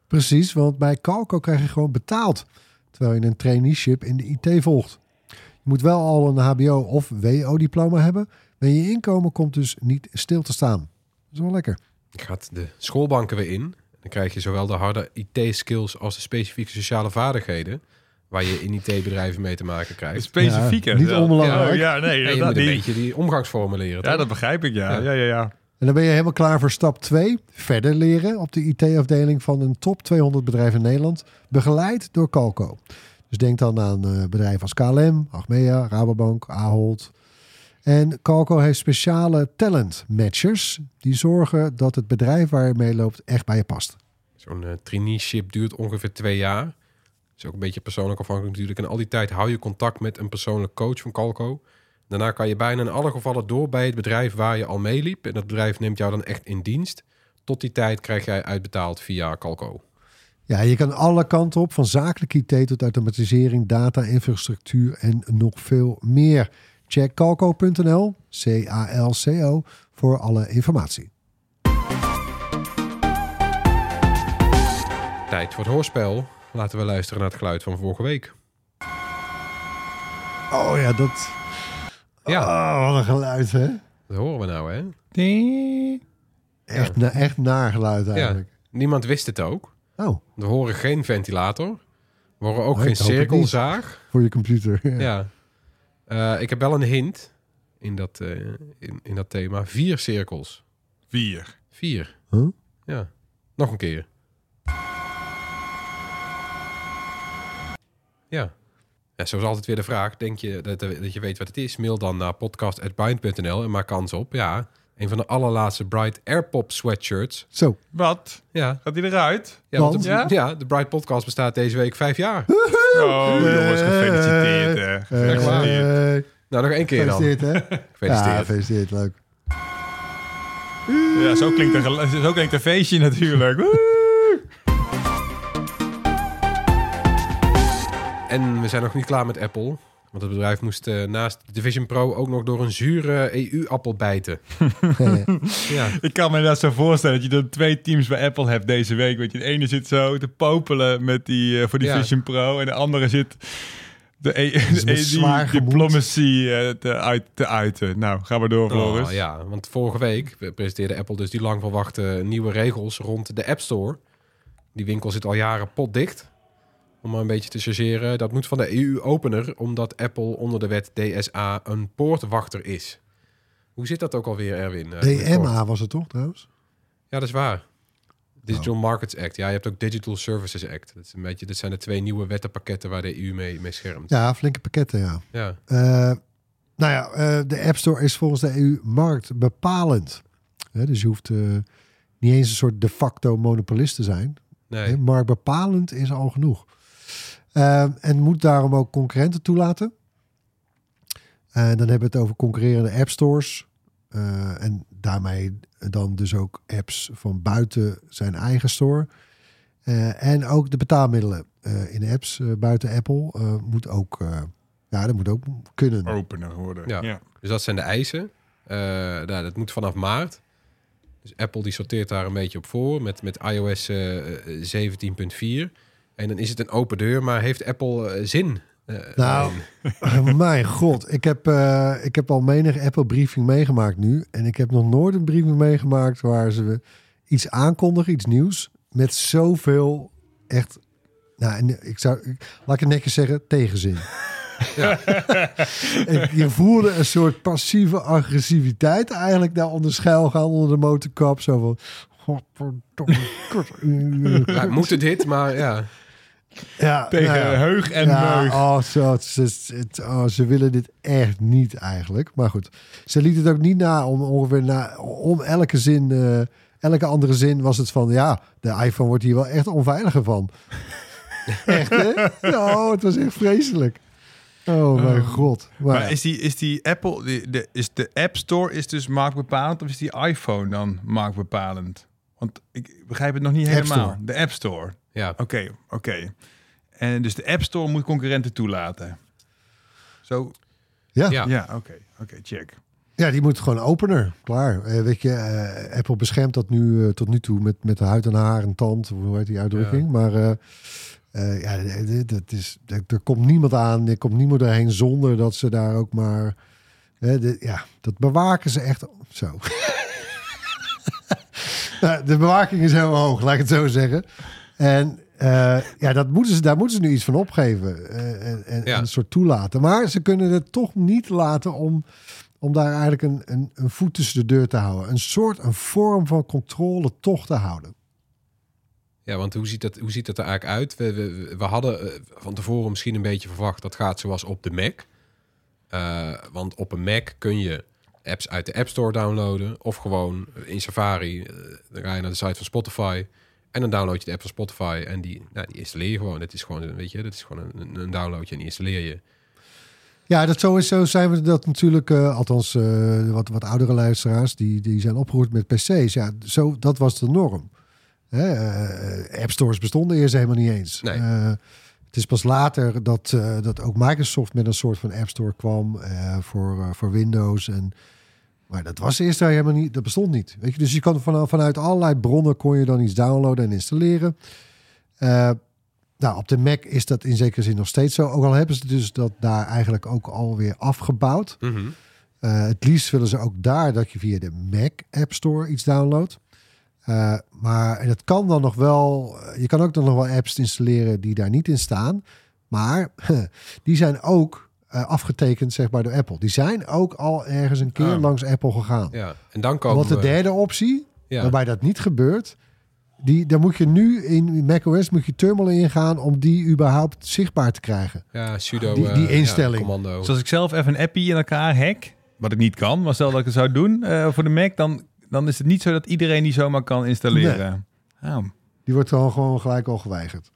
B: Precies, want bij Calco krijg je gewoon betaald. Terwijl je een traineeship in de IT volgt. Je moet wel al een HBO of WO-diploma hebben. Maar je inkomen komt dus niet stil te staan. Dat is wel lekker.
A: Gaat de schoolbanken weer in. Dan krijg je zowel de harde IT-skills als de specifieke sociale vaardigheden. Waar je in IT-bedrijven mee te maken krijgt.
C: Specifieke.
B: Ja, niet onbelangrijk.
C: Ja, nee,
A: En je
C: dat
A: moet een beetje die omgangsvormen leren.
C: Ja,
A: toch?
C: dat begrijp ik, ja.
A: Ja.
C: Ja, ja, ja.
B: En dan ben je helemaal klaar voor stap 2. Verder leren op de IT-afdeling van een top 200 bedrijf in Nederland. Begeleid door Calco. Dus denk dan aan eh, bedrijven als KLM, Achmea, Rabobank, Ahold. En Calco heeft speciale talent matchers. Die zorgen dat het bedrijf waar je mee loopt echt bij je past.
A: Zo'n eh, traineeship duurt ongeveer twee jaar. is ook een beetje persoonlijk afhankelijk natuurlijk. En al die tijd hou je contact met een persoonlijk coach van Calco. Daarna kan je bijna in alle gevallen door bij het bedrijf waar je al meeliep. En dat bedrijf neemt jou dan echt in dienst. Tot die tijd krijg jij uitbetaald via Calco.
B: Ja, je kan alle kanten op, van zakelijk IT tot automatisering, data, infrastructuur en nog veel meer. Check calco.nl, C-A-L-C-O, voor alle informatie.
A: Tijd voor het hoorspel. Laten we luisteren naar het geluid van vorige week.
B: Oh ja, dat...
A: Ja.
B: Oh, wat een geluid, hè?
A: Dat horen we nou, hè?
B: Echt, na, echt naar geluid eigenlijk.
A: Niemand wist het ook.
B: Oh,
A: We horen geen ventilator. We horen ook
B: Nee,
A: geen cirkelzaag.
B: voor je computer. Ja.
A: Ja. Eh, ik heb wel een hint in dat, eh, in, in dat thema. Vier cirkels.
C: Vier.
A: Vier.
B: Huh?
A: Ja. Nog een keer. Ja. ja. Zoals altijd weer de vraag. Denk je dat, dat je weet wat het is? Mail dan naar podcast.bind.nl en maak kans op. Ja, een van de allerlaatste Bright Airpop sweatshirts.
B: Zo,
C: Wat?
A: Ja,
C: Gaat hij eruit?
A: ja, want
B: Want?
A: de,
C: Ja?
A: ja? de Bright podcast bestaat deze week vijf jaar.
C: Oh, jongens, gefeliciteerd. hè. Gefeliciteerd.
A: Nou, nog één keer dan.
B: gefeliciteerd, hè? Ja,
A: Gefeliciteerd.
B: gefeliciteerd, leuk.
C: Ja, zo klinkt, een, gel- zo klinkt een feestje natuurlijk. Woe!
A: En we zijn nog niet klaar met Apple. Want het bedrijf moest eh, naast de Vision Pro ook nog door een zure EU-appel bijten. ja.
C: Ik kan me dat zo voorstellen dat je dan twee teams bij Apple hebt deze week. Want je, de ene zit zo te popelen met die, eh, voor die
A: Ja.
C: Vision Pro. En de andere zit de, e-
B: Dus
C: de,
B: gemoed.
C: diplomacy eh, te, uit, te uiten. Nou, gaan we door, Floris.
A: Oh, ja, want vorige week presenteerde Apple dus die lang verwachte nieuwe regels rond de App Store. Die winkel zit al jaren potdicht. Om maar een beetje te chargeren. Dat moet van de EU-opener, omdat Apple onder de wet DSA een poortwachter is. Hoe zit dat ook alweer, Erwin? Eh?
B: DMA was het toch, trouwens?
A: Ja, dat is waar. Digital Markets Act. Ja, je hebt ook Digital Services Act. Dat, is een beetje, dat zijn de twee nieuwe wettenpakketten waar de EU mee, mee schermt.
B: Ja, flinke pakketten, ja.
A: Ja.
B: Eh, nou ja, eh, de App Store is volgens de EU marktbepalend. Dus je hoeft niet eens een soort de facto monopolist te zijn.
A: Nee.
B: Marktbepalend is al genoeg. Eh, en moet daarom ook concurrenten toelaten. En dan hebben we het over concurrerende app stores. Eh, en daarmee dan dus ook apps van buiten zijn eigen store. Eh, en ook de betaalmiddelen eh, in apps eh, buiten Apple eh, moet ook, eh, ja, dat moet ook kunnen.
C: Opener worden.
A: Ja.
C: Ja.
A: Dus dat zijn de eisen. Eh, nou, dat moet vanaf maart. Dus Apple die sorteert daar een beetje op voor met, met iOS eh, eh, 17.4. En dan is het een open deur, maar heeft Apple eh, zin? eh,
B: Nou? Mijn god, ik heb, eh, ik heb al menig Apple briefing meegemaakt nu. En ik heb nog nooit een briefing meegemaakt waar ze iets aankondigen, iets nieuws. Met zoveel echt, nou, ik zou, laat ik het netjes zeggen, tegenzin. Ik- je voelde een soort passieve agressiviteit eigenlijk daar onder schuil gaan, onder de motorkap. Zo van, godverdomme.
A: Ja, moeten dit, maar ja.
B: Ja,
C: Tegen
B: nou
C: heug en
B: ja,
C: meug.
B: Oh, zo, het- oh, ze willen dit echt niet eigenlijk. Maar goed, ze liet het ook niet na om ongeveer na, om elke zin, eh, elke andere zin was het van ja, de iPhone wordt hier wel echt onveiliger van. echt hè? Oh, het was echt vreselijk. Oh mijn god. Maar,
C: Maar is die, is die Apple, die, de, is de App Store is dus marktbepalend of is die iPhone dan marktbepalend? Want ik begrijp het nog niet helemaal. De App Store.
A: Ja.
C: Oké, oké. En dus de App Store moet concurrenten toelaten. Zo,
B: ja.
A: Ja.
C: ja, oké, oké, check.
B: Ja, die moet gewoon opener. Klaar. Eh, weet je, eh, Apple beschermt dat nu eh, tot nu toe met, met huid en haar en tand. Hoe heet die uitdrukking? Maar eh, eh, ja, dat is, er er komt niemand aan. Er komt niemand erheen zonder dat ze daar ook maar... hè, de- ja, dat bewaken ze echt zo. Nou, de bewaking is heel hoog, laat ik het zo zeggen. En eh, ja, dat moeten ze, daar moeten ze nu iets van opgeven. eh, en, en,
A: Ja.
B: een soort toelaten. Maar ze kunnen het toch niet laten om, om daar eigenlijk een, een, een voet tussen de deur te houden. Een soort, een vorm van controle toch te houden.
A: Ja, want hoe ziet dat, hoe ziet dat er eigenlijk uit? We, we, we hadden eh, van tevoren misschien een beetje verwacht dat gaat zoals op de Mac. Want op een Mac kun je apps uit de App Store downloaden. Of gewoon in Safari. dan ga je naar de site van Spotify. En dan download je de app van Spotify. En die, nou, die installeer je gewoon. Het is gewoon, weet je, dat is gewoon een, een downloadje en die installeer je.
B: Ja, dat sowieso zijn we dat natuurlijk, eh, althans eh, wat, wat oudere luisteraars, die, die zijn opgegroeid met PC's. Ja, zo, dat was de norm. Hè, eh, app stores bestonden eerst helemaal niet eens.
A: Nee.
B: Het is pas later dat, dat ook Microsoft met een soort van App Store kwam voor, voor Windows. En, maar dat was eerst helemaal niet, dat bestond niet. Weet je? Dus je kan van, vanuit allerlei bronnen kon je dan iets downloaden en installeren. Eh, nou, op de Mac is dat in zekere zin nog steeds zo. Ook al hebben ze dus dat daar eigenlijk ook alweer afgebouwd. Eh, het liefst willen ze ook daar dat je via de Mac App Store iets downloadt. Eh, maar en het kan dan nog wel. Je kan ook dan nog wel apps installeren die daar niet in staan. Maar die zijn ook eh, afgetekend, zeg maar, door Apple. Die zijn ook al ergens een keer
A: Ah.
B: langs Apple gegaan.
A: Ja, en dan komen
B: Want de
A: we-
B: derde optie,
A: Ja.
B: waarbij dat niet gebeurt, die, dan moet je nu in macOS moet je terminal ingaan om die überhaupt zichtbaar te krijgen.
A: Ja, sudo.
B: Die-
A: eh,
B: die
A: ja,
B: instelling.
A: commando.
C: Dus als ik zelf even een appie in elkaar hack, wat ik niet kan, maar stel dat ik het zou doen eh, voor de Mac, dan, dan is het niet zo dat iedereen die zomaar kan installeren. Oh.
B: Die wordt dan gewoon gelijk al geweigerd.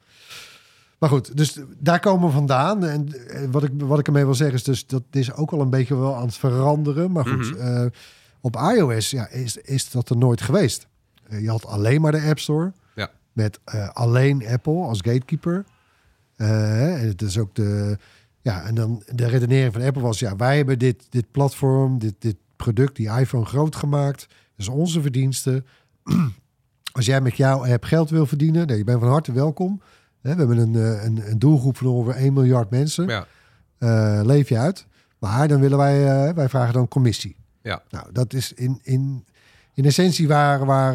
B: Maar goed, dus daar komen we vandaan. En eh, wat ik, wat ik ermee wil zeggen is dus dat is ook al een beetje wel aan het veranderen. Maar goed,
A: Mhm.
B: eh, op iOS ja, is, is dat er nooit geweest. Eh, je had alleen maar de App Store.
A: Ja.
B: Met alleen Apple als gatekeeper. En het is ook de... Ja, en dan de redenering van Apple was... Ja, wij hebben dit, dit platform, dit, dit product, die iPhone groot gemaakt. Dat is onze verdienste. Als jij met jouw app geld wil verdienen, nee, je bent van harte welkom. Hè, We hebben een, eh, een, een doelgroep van ongeveer 1 miljard mensen.
A: Ja,
B: Eh, leef je uit. Maar dan willen wij, eh, wij vragen dan commissie.
A: Ja.
B: Nou, dat is in, in, in essentie waar, waar,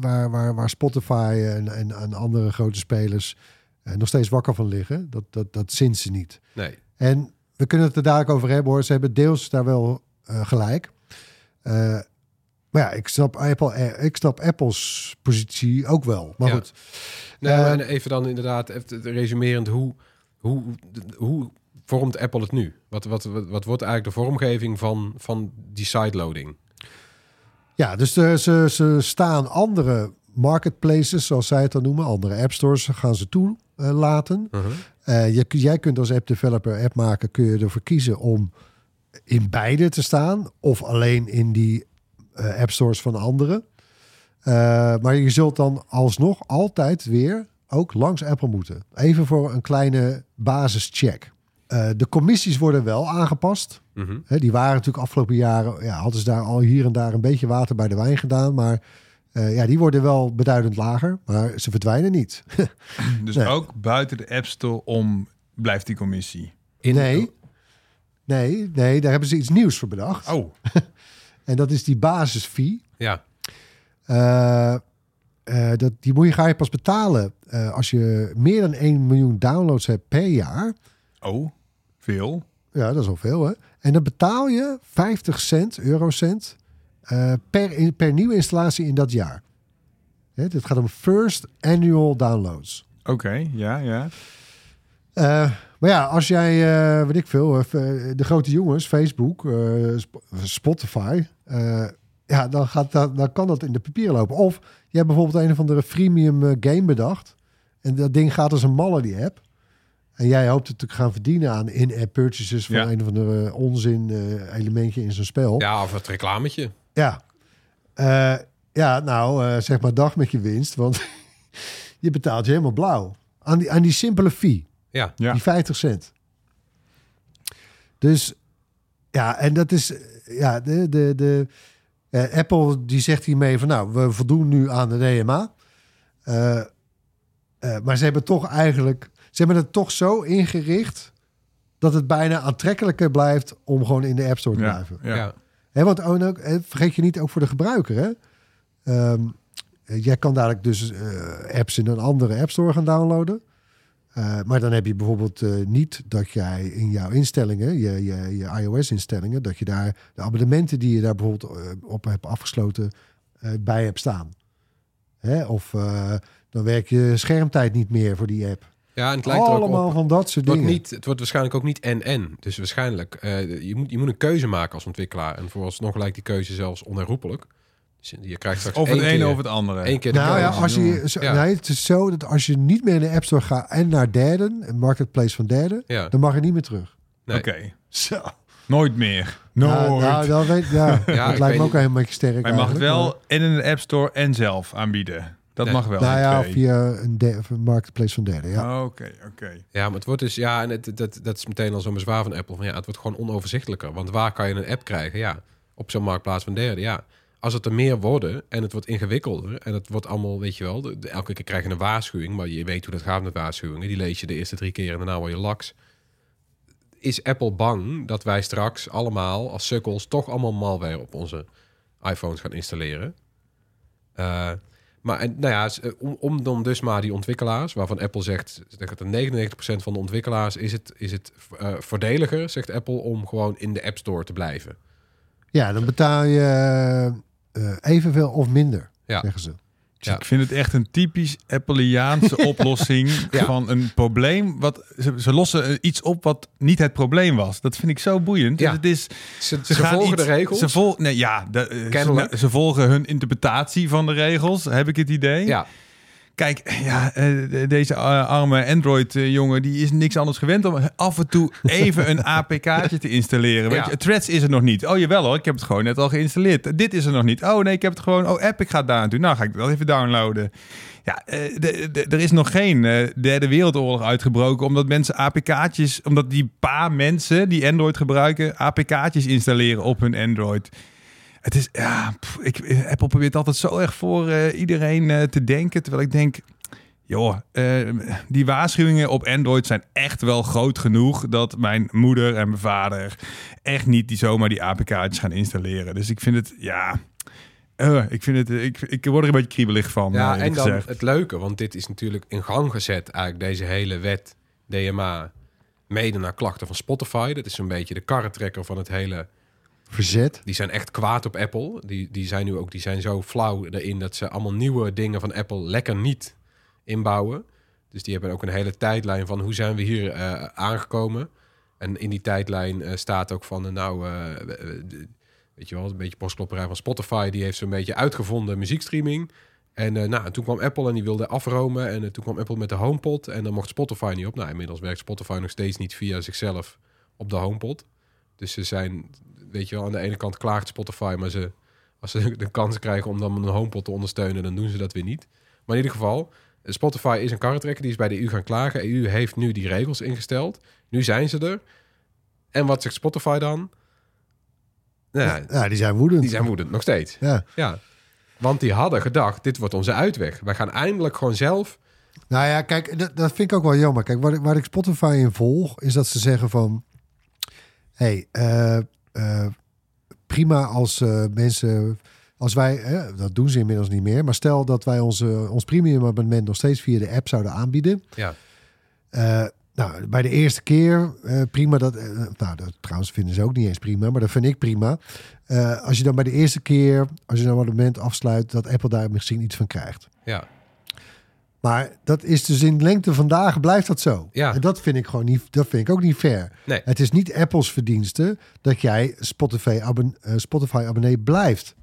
B: waar, waar, waar Spotify en, en, en andere grote spelers nog steeds wakker van liggen. Dat, dat, dat zint ze niet.
A: nee.
B: En we kunnen het er dadelijk over hebben hoor. Ze hebben deels daar wel gelijk. Maar ja, ik snap, Apple, eh, ik snap Apples positie ook wel. Maar
A: Ja.
B: goed.
A: Nee,
B: Eh,
A: even dan inderdaad, even resumerend, hoe, hoe, hoe vormt Apple het nu? Wat, wat, wat, wat wordt eigenlijk de vormgeving van, van die sideloading?
B: Ja, dus ze, ze staan andere marketplaces, zoals zij het dan noemen, andere app stores, gaan ze toelaten. Eh, je, jij kunt als app developer app maken, kun je ervoor kiezen om in beide te staan of alleen in die eh, app stores van anderen. Eh, maar je zult dan alsnog altijd weer ook langs Apple moeten. Even voor een kleine basischeck. Eh, de commissies worden wel aangepast.
A: Mhm.
B: Hè, die waren natuurlijk afgelopen jaren, ja, hadden ze daar al hier en daar een beetje water bij de wijn gedaan. Maar eh, ja, die worden wel beduidend lager, maar ze verdwijnen niet.
C: Dus
B: Nee.
C: ook buiten de App Store om blijft die commissie.
A: In-
B: nee, nee, nee, daar hebben ze iets nieuws voor bedacht.
C: Oh,
B: En dat is die basisfee.
A: Ja,
B: Eh, eh, dat, die moet je, ga je pas betalen eh, als je meer dan 1 miljoen downloads hebt per jaar.
C: oh, veel.
B: Ja, dat is al veel, hè? En dan betaal je 50 cent, eurocent, per, in- per nieuwe installatie in dat jaar. Hè, dit gaat om first annual downloads.
C: Oké, ja, ja.
B: Maar ja, als jij, eh weet ik veel, eh, de grote jongens, Facebook, Sp- Spotify, ja, dan, gaat dat, dan kan dat in de papier lopen. Of je hebt bijvoorbeeld een of andere freemium eh, game bedacht. En dat ding gaat als een malle, die app. En jij hoopt het te gaan verdienen aan in-app purchases van
C: Ja.
B: een of andere onzin eh, elementje in zijn spel.
A: ja of het reclametje.
B: Ja. Eh, ja, nou, eh, zeg maar dag met je winst, want je betaalt je helemaal blauw. Aan die, aan die simpele fee.
A: Ja,
C: Ja.
B: Die 50 cent. Dus Ja, en dat is... Ja, de, de, de, eh, Apple die zegt hiermee van... Nou, we voldoen nu aan de DMA. Eh, eh, maar ze hebben toch eigenlijk... Ze hebben het toch zo ingericht... dat het bijna aantrekkelijker blijft... om gewoon in de App Store te
C: Ja,
B: blijven.
C: ja.
A: Ja.
B: Hè, want oh, en ook, eh, vergeet je niet ook voor de gebruiker. Hè? Ehm, eh, jij kan dadelijk dus eh, apps in een andere App Store gaan downloaden. Eh, maar dan heb je bijvoorbeeld eh, niet dat jij in jouw instellingen, je, je, je iOS-instellingen, dat je daar de abonnementen die je daar bijvoorbeeld eh, op hebt afgesloten bij hebt staan. Hè? Of dan werk je schermtijd niet meer voor die app.
A: Ja, en het lijkt er ook
B: Allemaal van dat soort
A: Het
B: dingen.
A: niet, het wordt waarschijnlijk ook niet en-en. Dus waarschijnlijk, je, moet, je moet een keuze maken als ontwikkelaar. En vooralsnog lijkt die keuze zelfs onherroepelijk. Je- krijgt straks
C: Of het
A: één
C: ene
A: keer,
C: of het andere.
A: één keer de
B: Nou ja, als je, zo,
A: Ja.
B: nee, het is zo dat als je niet meer in de App Store gaat en naar derden, een marketplace van derden,
A: Ja.
B: dan mag je niet meer terug.
A: Nee.
C: Oké.
B: Zo.
C: Nooit meer. Nooit.
B: Nou, nou, dan weet, ja,
A: ik
B: dat lijkt me ook
A: niet.
B: een beetje sterk.
C: Maar je mag wel en in de App Store en zelf aanbieden. Dat
A: Nee.
C: mag wel.
B: Nou ja,
C: twee.
B: via een, de- of een marketplace van derden. Ja.
C: Oké, oké.
A: Ja, maar het wordt dus, ja, en het, dat, dat is meteen al zo'n bezwaar van Apple. Van, ja, het wordt gewoon onoverzichtelijker. Want waar kan je een app krijgen? Ja, op zo'n marktplaats van derde. Ja, als het er meer worden en het wordt ingewikkelder en het wordt allemaal, weet je wel, de, de- elke keer krijg je een waarschuwing, maar je weet hoe dat gaat met waarschuwingen. Die lees je de eerste drie keer en daarna word je laks. Is Apple bang dat wij straks allemaal als sukkels toch allemaal malware op onze iPhones gaan installeren? Eh, maar en, nou ja, eh, om, om dan dus maar die ontwikkelaars, waarvan Apple zegt dat er 99% van de ontwikkelaars is het, is het eh, voordeliger, zegt Apple, om gewoon in de App Store te blijven.
B: ja, dan betaal je eh, evenveel of minder,
A: Ja.
B: zeggen ze.
A: Ja.
C: Ik vind het echt een typisch Appleiaanse oplossing
A: Ja.
C: van een probleem. Wat, ze, ze lossen iets op wat niet het probleem was. Dat vind ik zo boeiend.
A: Ja.
C: Dus het is,
A: Ze,
C: ze,
A: ze
C: gaan
A: volgen
C: iets-
A: de regels.
C: Ze, vol, nee, ja, de, eh, ze volgen hun interpretatie van de regels, heb ik het idee.
A: ja,
C: Kijk, ja, eh, de- deze eh, arme Android-jongen, die is niks anders gewend om af en toe even een APK'tje te installeren. Weet
A: Ja.
C: je, Threads is er nog niet. Oh jawel hoor, ik heb het gewoon net al geïnstalleerd. Dit is er nog niet. Oh nee, ik heb het gewoon. Oh, Epic gaat daar naartoe. Nou ga ik wel even downloaden. Ja, eh, er is nog geen eh, derde wereldoorlog uitgebroken omdat mensen APK'tjes, omdat die paar mensen die Android gebruiken, APK'tjes installeren op hun Android. Het is, ja, pff, ik, eh, Apple probeert altijd zo erg voor eh, iedereen eh, te denken. Terwijl ik denk, joh, die waarschuwingen op Android zijn echt wel groot genoeg dat mijn moeder en mijn vader echt niet die zomaar die APK'tjes gaan installeren. Dus ik vind het, ja, ik vind het, ik, ik word er een beetje kriebelig van.
A: ja en dan
C: gezegd.
A: het leuke, want dit is natuurlijk in gang gezet, eigenlijk deze hele wet DMA, mede naar klachten van Spotify. Dat is zo'n beetje de karretrekker van het hele
B: Verzet.
A: Die zijn echt kwaad op Apple. Die, die zijn nu ook die zijn zo flauw erin dat ze allemaal nieuwe dingen van Apple lekker niet inbouwen. Dus die hebben ook een hele tijdlijn van hoe zijn we hier eh, aangekomen. En in die tijdlijn eh, staat ook van, eh, nou, de- weet je wel, een beetje postklopperij van Spotify. Die heeft zo'n beetje uitgevonden muziekstreaming. En nou, en toen kwam Apple en die wilde afromen. En toen kwam Apple met de HomePod. En dan mocht Spotify niet op. Nou, inmiddels werkt Spotify nog steeds niet via zichzelf op de HomePod. Dus ze zijn, weet je wel, aan de ene kant klaagt Spotify, maar ze, als ze de kans krijgen om dan een HomePod te ondersteunen, dan doen ze dat weer niet. Maar in ieder geval, Spotify is een karretrekker, die is bij de EU gaan klagen. EU heeft nu die regels ingesteld. Nu zijn ze er. En wat zegt Spotify dan? Nou, ja,
B: die zijn woedend.
A: die zijn woedend, nog steeds.
B: Ja.
A: Ja. Want die hadden gedacht, dit wordt onze uitweg. Wij gaan eindelijk gewoon zelf...
B: Nou ja, kijk, dat, dat vind ik ook wel jammer. Kijk, waar, ik- waar ik Spotify in volg, is dat ze zeggen van... hey, eh, prima als eh, mensen... Als wij, eh, dat doen ze inmiddels niet meer... maar stel dat wij onze, ons premium abonnement nog steeds via de app zouden aanbieden...
A: Ja,
B: Eh, nou, bij de eerste keer eh, prima. Dat, eh, nou, dat trouwens vinden ze ook niet eens prima, maar dat vind ik prima. Eh, als je dan bij de eerste keer, als je dan een abonnement afsluit, dat Apple daar misschien iets van krijgt.
A: ja.
B: Maar dat is dus in lengte vandaag blijft dat zo.
A: Ja.
B: En dat vind ik gewoon niet, dat vind ik ook niet fair.
A: Nee.
B: Het is niet Apples verdienste dat jij Spotify, abon, eh, Spotify abonnee blijft.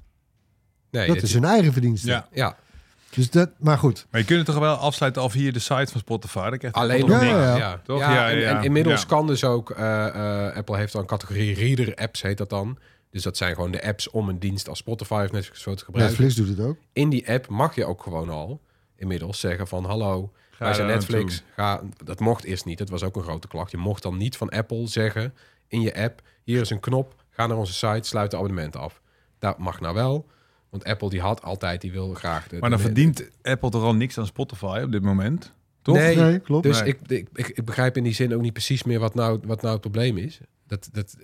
A: Nee,
B: dat is hun eigen verdienste.
C: Ja.
A: Ja,
B: Dus dat, maar goed.
C: Maar je kunt het toch wel afsluiten al via de site van Spotify? Dan krijg je
A: Alleen nog
B: Ja,
A: niks.
B: ja,
A: Ja,
B: ja.
C: Toch?
A: Ja,
C: Ja,
A: en,
C: ja.
A: en inmiddels
C: Ja.
A: kan dus ook... eh, eh, Apple heeft dan een categorie reader apps, heet dat dan. Dus dat zijn gewoon de apps om een dienst als Spotify of Netflix zo te gebruiken.
B: Netflix doet het ook.
A: In die app mag je ook gewoon al inmiddels zeggen van... Hallo,
C: Ga
A: wij zijn Netflix. Ga, dat mocht eerst niet. Dat was ook een grote klacht. Je mocht dan niet van Apple zeggen in je app... Hier is een knop, Ga naar onze site, sluit de abonnement af. Dat mag nou wel. Want Apple die had altijd, die wil graag... De,
C: Maar dan
A: de-
C: verdient Apple toch al niks aan Spotify op dit moment? Toch?
A: Nee,
B: Nee, klopt.
A: Dus
C: Nee.
A: ik, ik, ik, ik begrijp in die zin ook niet precies meer wat nou, wat nou het probleem is. Dat, dat,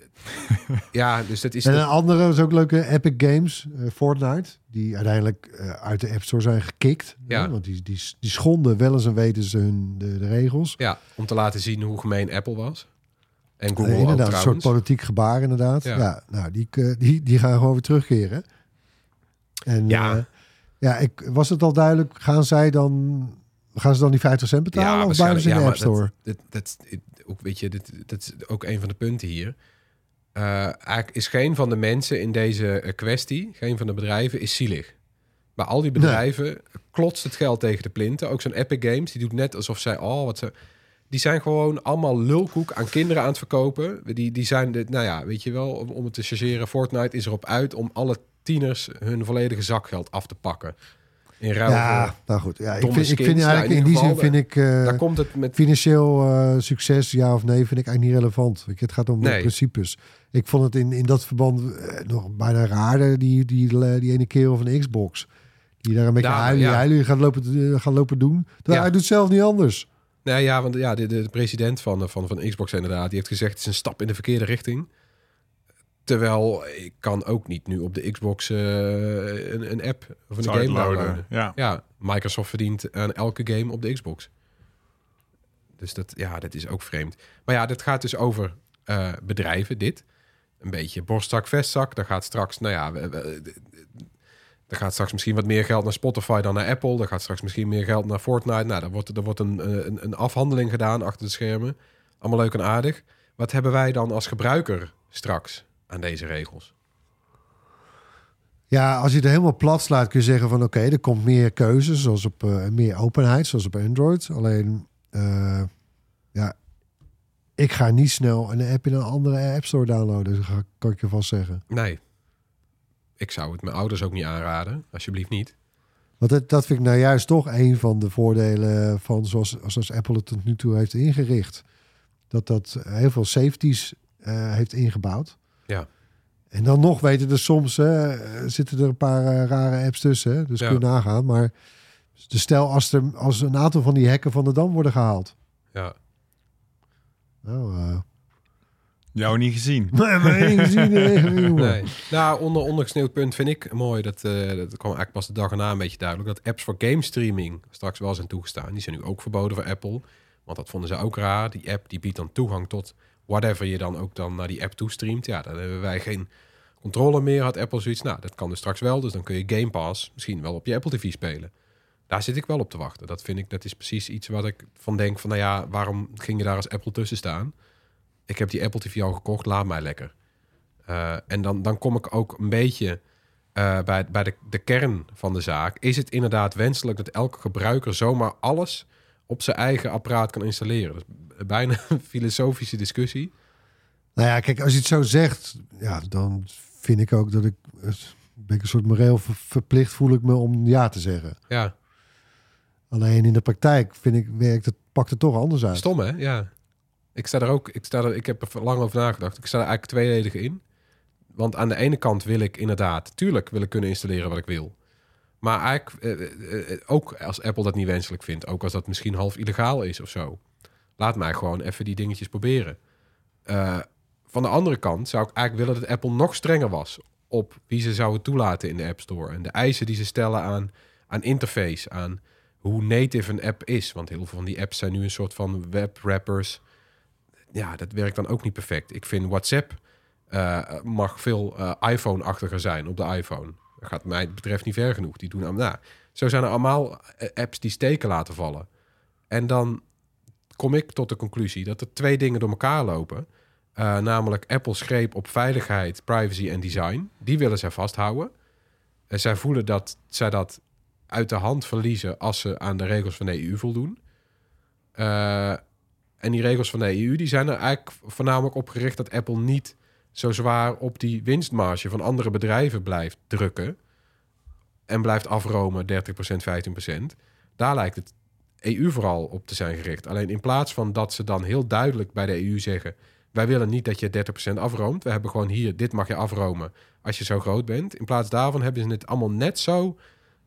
A: ja, dus dat is...
B: En een andere is ook leuke Epic Games, eh, Fortnite, die uiteindelijk eh, uit de App Store zijn gekikt.
A: Ja.
B: hè, want die, die, die schonden wel eens en weten ze hun de, de regels.
A: Ja, om te laten zien hoe gemeen Apple was. En Google
B: Eh,
A: ook
B: inderdaad, een soort politiek gebaar inderdaad.
A: Ja.
B: Ja, nou, die, die, die gaan gewoon weer terugkeren. En
A: Ja.
B: ja, ja ik, was het al duidelijk, gaan zij dan, gaan ze dan die 50 cent betalen of blijven ze in de App Store?
A: Dat, dat, dat, ook, weet je, dit, dat is ook een van de punten hier. Eh, eigenlijk is geen van de mensen in deze eh, kwestie, geen van de bedrijven, is zielig. Maar al die bedrijven klotst het geld tegen de plinten. Ook zo'n Epic Games, die doet net alsof zij, oh, wat ze... Die zijn gewoon allemaal lulkoek aan kinderen aan het verkopen. Die, die zijn, de, nou ja, weet je wel, om, om het te chargeren. Fortnite is erop uit om alle tieners hun volledige zakgeld af te pakken. In ruil
B: Ja, nou goed. Ja, ik vind, ik vind
A: Nou,
B: eigenlijk
A: in
B: in die zin vind ik eh,
A: Daar komt het met
B: financieel eh, succes, ja of nee, vind ik eigenlijk niet relevant. Weet je, Het gaat om de
A: Nee.
B: principes. Ik vond het in, in dat verband eh, nog bijna raarder, die, die, eh, die ene kerel van de Xbox. Die daar een beetje
A: Ja,
B: huilen,
A: ja.
B: huilen gaat lopen, gaat lopen doen. Terwijl
A: Ja.
B: hij doet zelf niet anders.
A: Nee, ja, want ja, de, de president van, van, van Xbox inderdaad, die heeft gezegd het is een stap in de verkeerde richting. Terwijl ik kan ook niet nu op de Xbox eh, een, een app of een game downloaden.
C: Ja.
A: Ja, Microsoft verdient aan elke game op de Xbox. Dus dat, ja, dat is ook vreemd. Maar ja, dit gaat dus over eh, bedrijven, dit. Een beetje borstzak, vestzak. Daar gaat straks, nou ja, we- we- er gaat straks misschien wat meer geld naar Spotify dan naar Apple. Er gaat straks misschien meer geld naar Fortnite. Nou, er wordt, er wordt een, een, een afhandeling gedaan achter de schermen. Allemaal leuk en aardig. Wat hebben wij dan als gebruiker straks aan deze regels?
B: Ja, als je het helemaal plat slaat, kun je zeggen van oké, er komt meer keuze, zoals op eh, meer openheid, zoals op Android. Alleen, eh, ja, ik ga niet snel een app in een andere App Store downloaden, dat kan ik je vast zeggen.
A: Nee. Ik zou het mijn ouders ook niet aanraden. Alsjeblieft niet.
B: Want dat, dat vind ik nou juist toch een van de voordelen van zoals, zoals Apple het tot nu toe heeft ingericht. Dat dat heel veel safeties eh, heeft ingebouwd.
A: Ja.
B: En dan nog weten er soms, hè, zitten er een paar eh, rare apps tussen. Hè, dus
A: Ja.
B: kun je nagaan. Maar de stel als, er, als een aantal van die hekken van de dam worden gehaald.
A: Ja.
B: Nou, eh
C: Jou niet gezien.
B: maar één gezien, jongen.
A: Nee. Nou, onder, ondergesneeuwd punt vind ik mooi. Dat, eh, dat kwam eigenlijk pas de dag erna een beetje duidelijk. Dat apps voor game streaming straks wel zijn toegestaan. Die zijn nu ook verboden voor Apple. Want dat vonden ze ook raar. Die app die biedt dan toegang tot whatever je dan ook dan naar die app toestreamt. Ja, dan hebben wij geen controle meer. Had Apple zoiets. Nou, dat kan dus straks wel. Dus dan kun je Game Pass misschien wel op je Apple TV spelen. Daar zit ik wel op te wachten. Dat vind ik, dat is precies iets wat ik van denk van, nou ja, waarom ging je daar als Apple tussen staan? Ik heb die Apple TV al gekocht, laat mij lekker. Uh, en dan, dan kom ik ook een beetje uh, bij, bij de, de kern van de zaak. Is het inderdaad wenselijk dat elke gebruiker zomaar alles op zijn eigen apparaat kan installeren? Is bijna een filosofische discussie.
B: Nou ja, kijk, als je het zo zegt, ja, dan vind ik ook dat ik ben ik een soort moreel ver, verplicht voel ik me om ja te zeggen.
A: Ja.
B: Alleen in de praktijk vind ik werkt het pakt het toch anders uit.
A: Stom hè? Ja. Ik sta er ook, ik sta er, ik heb er lang over nagedacht. Ik sta er eigenlijk tweeledig in. Want aan de ene kant wil ik inderdaad, tuurlijk wil ik kunnen installeren wat ik wil. Maar eigenlijk, eh, eh, ook als Apple dat niet wenselijk vindt, ook als dat misschien half illegaal is of zo. Laat mij gewoon even die dingetjes proberen. Uh, van de andere kant zou ik eigenlijk willen dat Apple nog strenger was op wie ze zouden toelaten in de App Store. En de eisen die ze stellen aan, aan interface, aan hoe native een app is. Want heel veel van die apps zijn nu een soort van webwrappers. Ja, dat werkt dan ook niet perfect. Ik vind WhatsApp uh, mag veel uh, iPhone-achtiger zijn op de iPhone. Dat gaat mij betreft niet ver genoeg. Die doen nou, zo zijn er allemaal eh, apps die steken laten vallen. En dan kom ik tot de conclusie dat er twee dingen door elkaar lopen. Uh, namelijk Apple's greep op veiligheid, privacy en design. Die willen zij vasthouden. En zij voelen dat zij dat uit de hand verliezen als ze aan de regels van de EU voldoen. Uh, en die regels van de EU die zijn er eigenlijk voornamelijk op gericht dat Apple niet zo zwaar op die winstmarge van andere bedrijven blijft drukken. En blijft afromen 30%, 15%. Daar lijkt het EU vooral op te zijn gericht. Alleen in plaats van dat ze dan heel duidelijk bij de EU zeggen: wij willen niet dat je 30% afroomt. We hebben gewoon hier, dit mag je afromen als je zo groot bent. In plaats daarvan hebben ze het allemaal net zo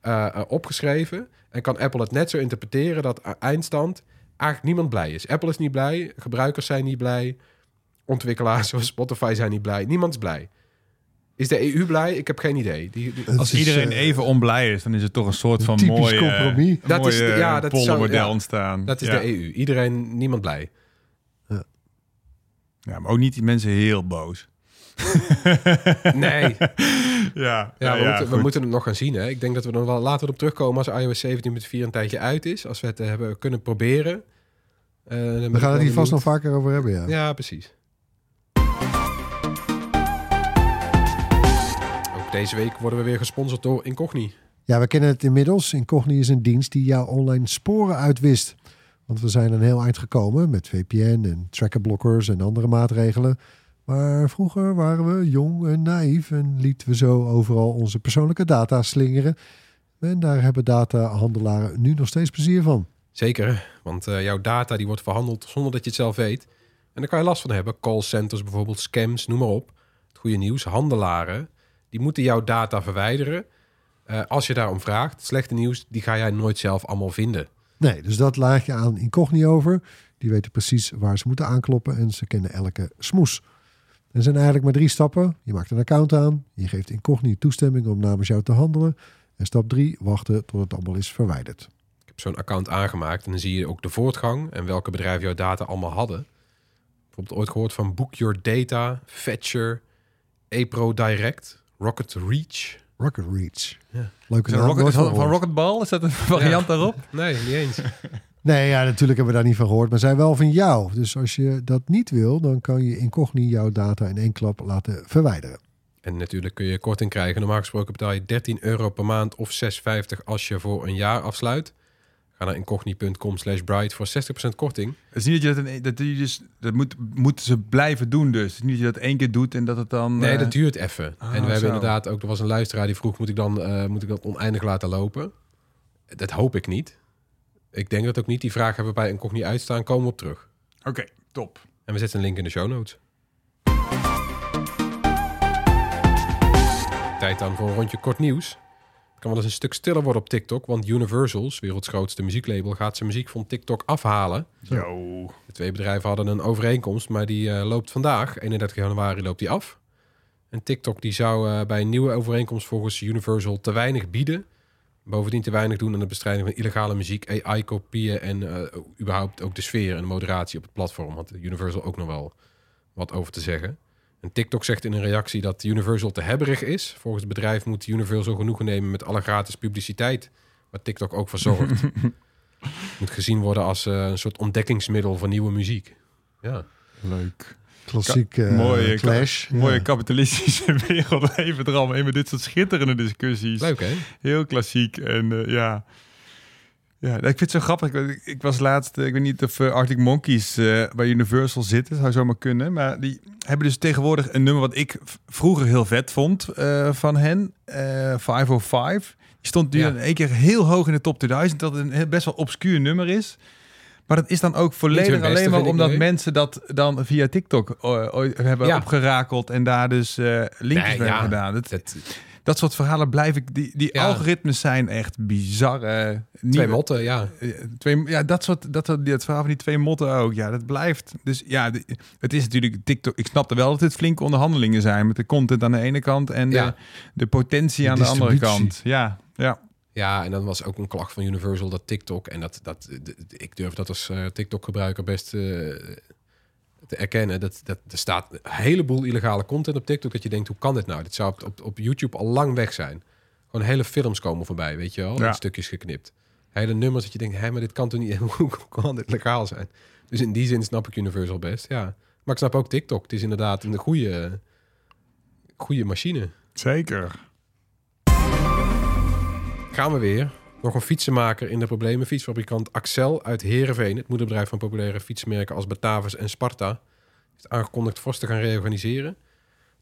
A: eh, eh, opgeschreven. En kan Apple het net zo interpreteren dat a- eindstand eigenlijk niemand blij is. Apple is niet blij, gebruikers zijn niet blij, ontwikkelaars zoals Spotify zijn niet blij. Niemand is blij. Is de EU blij? Ik heb geen idee. Die,
C: Als
B: is,
C: iedereen
B: eh,
C: even onblij is, dan is het toch een soort van
B: typisch
C: mooi
B: compromis.
A: Dat
C: dat
A: is de- ja, dat is zo-
C: poldermodel
A: ja.
C: ontstaan.
A: dat is
C: ja.
A: de EU. Iedereen, niemand blij.
C: Ja, maar ook niet die mensen heel boos.
A: Nee.
C: Ja,
A: Ja, we, moeten, we moeten het nog gaan zien. Hè. Ik denk dat we er wel later op terugkomen als iOS 17.4 een tijdje uit is. Als we het eh, hebben kunnen proberen. Eh, ik
B: We gaan het hier vast nog vaker over hebben, ja.
A: Ja, precies. Deze week worden we weer gesponsord door Incogni.
B: Ja, we kennen het inmiddels. Incogni is een dienst die jouw online sporen uitwist. Want we zijn een heel eind gekomen met VPN en trackerblokkers en andere maatregelen. Maar vroeger waren we jong en naïef en lieten we zo overal onze persoonlijke data slingeren. En daar hebben datahandelaren nu nog steeds plezier van.
A: Zeker, want eh, jouw data die wordt verhandeld zonder dat je het zelf weet. En daar kan je last van hebben. Callcenters bijvoorbeeld, scams, noem maar op. Het goede nieuws, handelaren, die moeten jouw data verwijderen. eh, als je daarom vraagt. Slechte nieuws, die ga jij nooit zelf allemaal vinden.
B: Nee, dus dat laat je aan Incogni over. Die weten precies waar ze moeten aankloppen en ze kennen elke smoes. Er zijn eigenlijk maar drie stappen. Je maakt een account aan, je geeft Incogni toestemming om namens jou te handelen. En stap drie, wachten tot het allemaal is verwijderd.
A: Ik heb zo'n account aangemaakt en dan zie je ook de voortgang en welke bedrijven jouw data allemaal hadden. Bijvoorbeeld ooit gehoord van Book Your Data, Fetcher, ePro Direct, Rocket Reach.
B: Rocket Reach.
A: Ja.
B: Leuke naam.
C: Rocket, van,
B: gehoord.
C: Rocketball? Is dat een variant daarop?
A: Nee, niet eens.
B: Nee, ja, natuurlijk hebben we daar niet van gehoord, maar zij wel van jou. Dus als je dat niet wil, dan kan je Incogni jouw data in één klap laten verwijderen.
A: En natuurlijk kun je korting krijgen. Normaal gesproken betaal je 13 euro per maand of 6,50 als je voor een jaar afsluit. Ga naar incogni.com slash bright voor 60% korting.
C: Het is niet dat je dat, een- dat je dus dat moet, moeten ze blijven doen dus. Het is niet dat je dat één keer doet en dat het dan.
A: Nee,
C: eh,
A: dat duurt even.
C: ah,
A: en we hebben inderdaad ook, er was een luisteraar die vroeg, moet ik dan eh, moet ik dat oneindig laten lopen? Dat hoop ik niet. Ik denk dat ook niet. Die vraag hebben we bij Incogni uitstaan. Komen we op terug.
C: Oké, top.
A: En we zetten een link in de show notes. Tijd dan voor een rondje kort nieuws. Kan wel eens een stuk stiller worden op TikTok, want Universal's, werelds grootste muzieklabel, gaat zijn muziek van TikTok afhalen.
C: Yo.
A: De twee bedrijven hadden een overeenkomst, maar die eh, loopt vandaag, 31 januari, loopt die af. En TikTok die zou eh, bij een nieuwe overeenkomst volgens Universal te weinig bieden. Bovendien te weinig doen aan de bestrijding van illegale muziek, AI-kopieën en eh, überhaupt ook de sfeer en de moderatie op het platform. Had Universal ook nog wel wat over te zeggen. En TikTok zegt in een reactie dat Universal te hebberig is. Volgens het bedrijf moet Universal genoegen nemen met alle gratis publiciteit, waar TikTok ook voor zorgt. moet gezien worden als eh, een soort ontdekkingsmiddel van nieuwe muziek. Ja.
C: Leuk.
B: Klassiek eh,
C: mooie
B: clash.
C: Mooie
B: Ja.
C: kapitalistische wereld leven er allemaal in met dit soort schitterende discussies.
A: Leuk hè?
C: Heel klassiek. En eh, ja. Ja, ik vind het zo grappig. Ik, ik was laatst, eh, ik weet niet of eh, Arctic Monkeys eh, bij Universal zitten, zou zomaar kunnen. Maar die hebben dus tegenwoordig een nummer wat ik vroeger heel vet vond van hen. eh 505. Die stond nu
A: Ja.
C: in één keer heel hoog in de top 2000. Dat een best wel obscuur nummer is. Maar dat is dan ook volledig
A: beste,
C: alleen maar omdat mensen dat dan via TikTok hebben
A: Ja.
C: opgerakeld en daar dus linkjes
A: Nee, ja.
C: gedaan. Dat, dat soort verhalen blijf ik. Die, die
A: Ja.
C: algoritmes zijn echt bizar. eh,
A: twee
C: nieuwe-
A: motten, ja.
C: eh, twee, ja, dat soort dat, dat verhaal van die twee motten ook. Ja, dat blijft. Dus ja, de- het is natuurlijk TikTok. Ik snapte wel dat het flinke onderhandelingen zijn met de content aan de ene kant en de,
A: Ja.
C: de potentie
B: De
C: aan de andere kant. Ja, ja.
A: Ja, en dan was ook een klacht van Universal dat TikTok, en dat, dat, ik durf dat als eh, TikTok-gebruiker best eh, te erkennen, dat, dat er staat een heleboel illegale content op TikTok dat je denkt, hoe kan dit nou? Dit zou op, op, op YouTube al lang weg zijn. Gewoon hele films komen voorbij, weet je wel,
C: Ja.
A: stukjes geknipt. Hele nummers dat je denkt, hé, maar dit kan toch niet, hoe kan dit legaal zijn? Dus in die zin snap ik Universal best, ja. Maar ik snap ook TikTok. Het is inderdaad een goede, goede machine.
C: Zeker.
A: Gaan we weer. Nog een fietsenmaker in de problemen. Fietsfabrikant Axel uit Heerenveen. Het moederbedrijf van populaire fietsmerken als Batavus en Sparta. Heeft aangekondigd fors te gaan reorganiseren.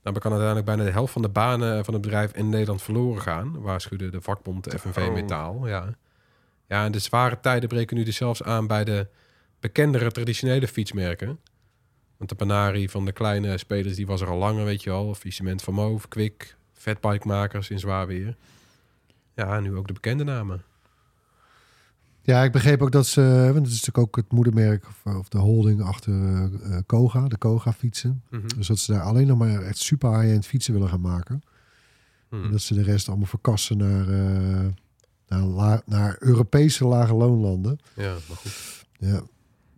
A: Daarbij kan uiteindelijk bijna de helft van de banen van het bedrijf in Nederland verloren gaan. Waarschuwde de vakbond de FNV
C: Oh.
A: Metaal. Ja. ja, en de zware tijden breken nu dus zelfs aan bij de bekendere traditionele fietsmerken. Want de Panari van de kleine spelers, die was er al langer, weet je wel. Of Cement van Moof, Kwik, Fatbike-makers in zwaar weer. Ja, nu ook de bekende namen.
B: Ja, ik begreep ook dat ze, want het is natuurlijk ook het moedermerk of, of de holding achter eh, eh, Koga, de Koga fietsen.
A: Mhm.
B: Dus dat ze daar alleen nog maar echt super high-end fietsen willen gaan maken.
A: Mhm.
B: En dat ze de rest allemaal verkassen naar, eh, naar, la- naar Europese lage loonlanden.
A: Ja, maar goed.
B: Ja.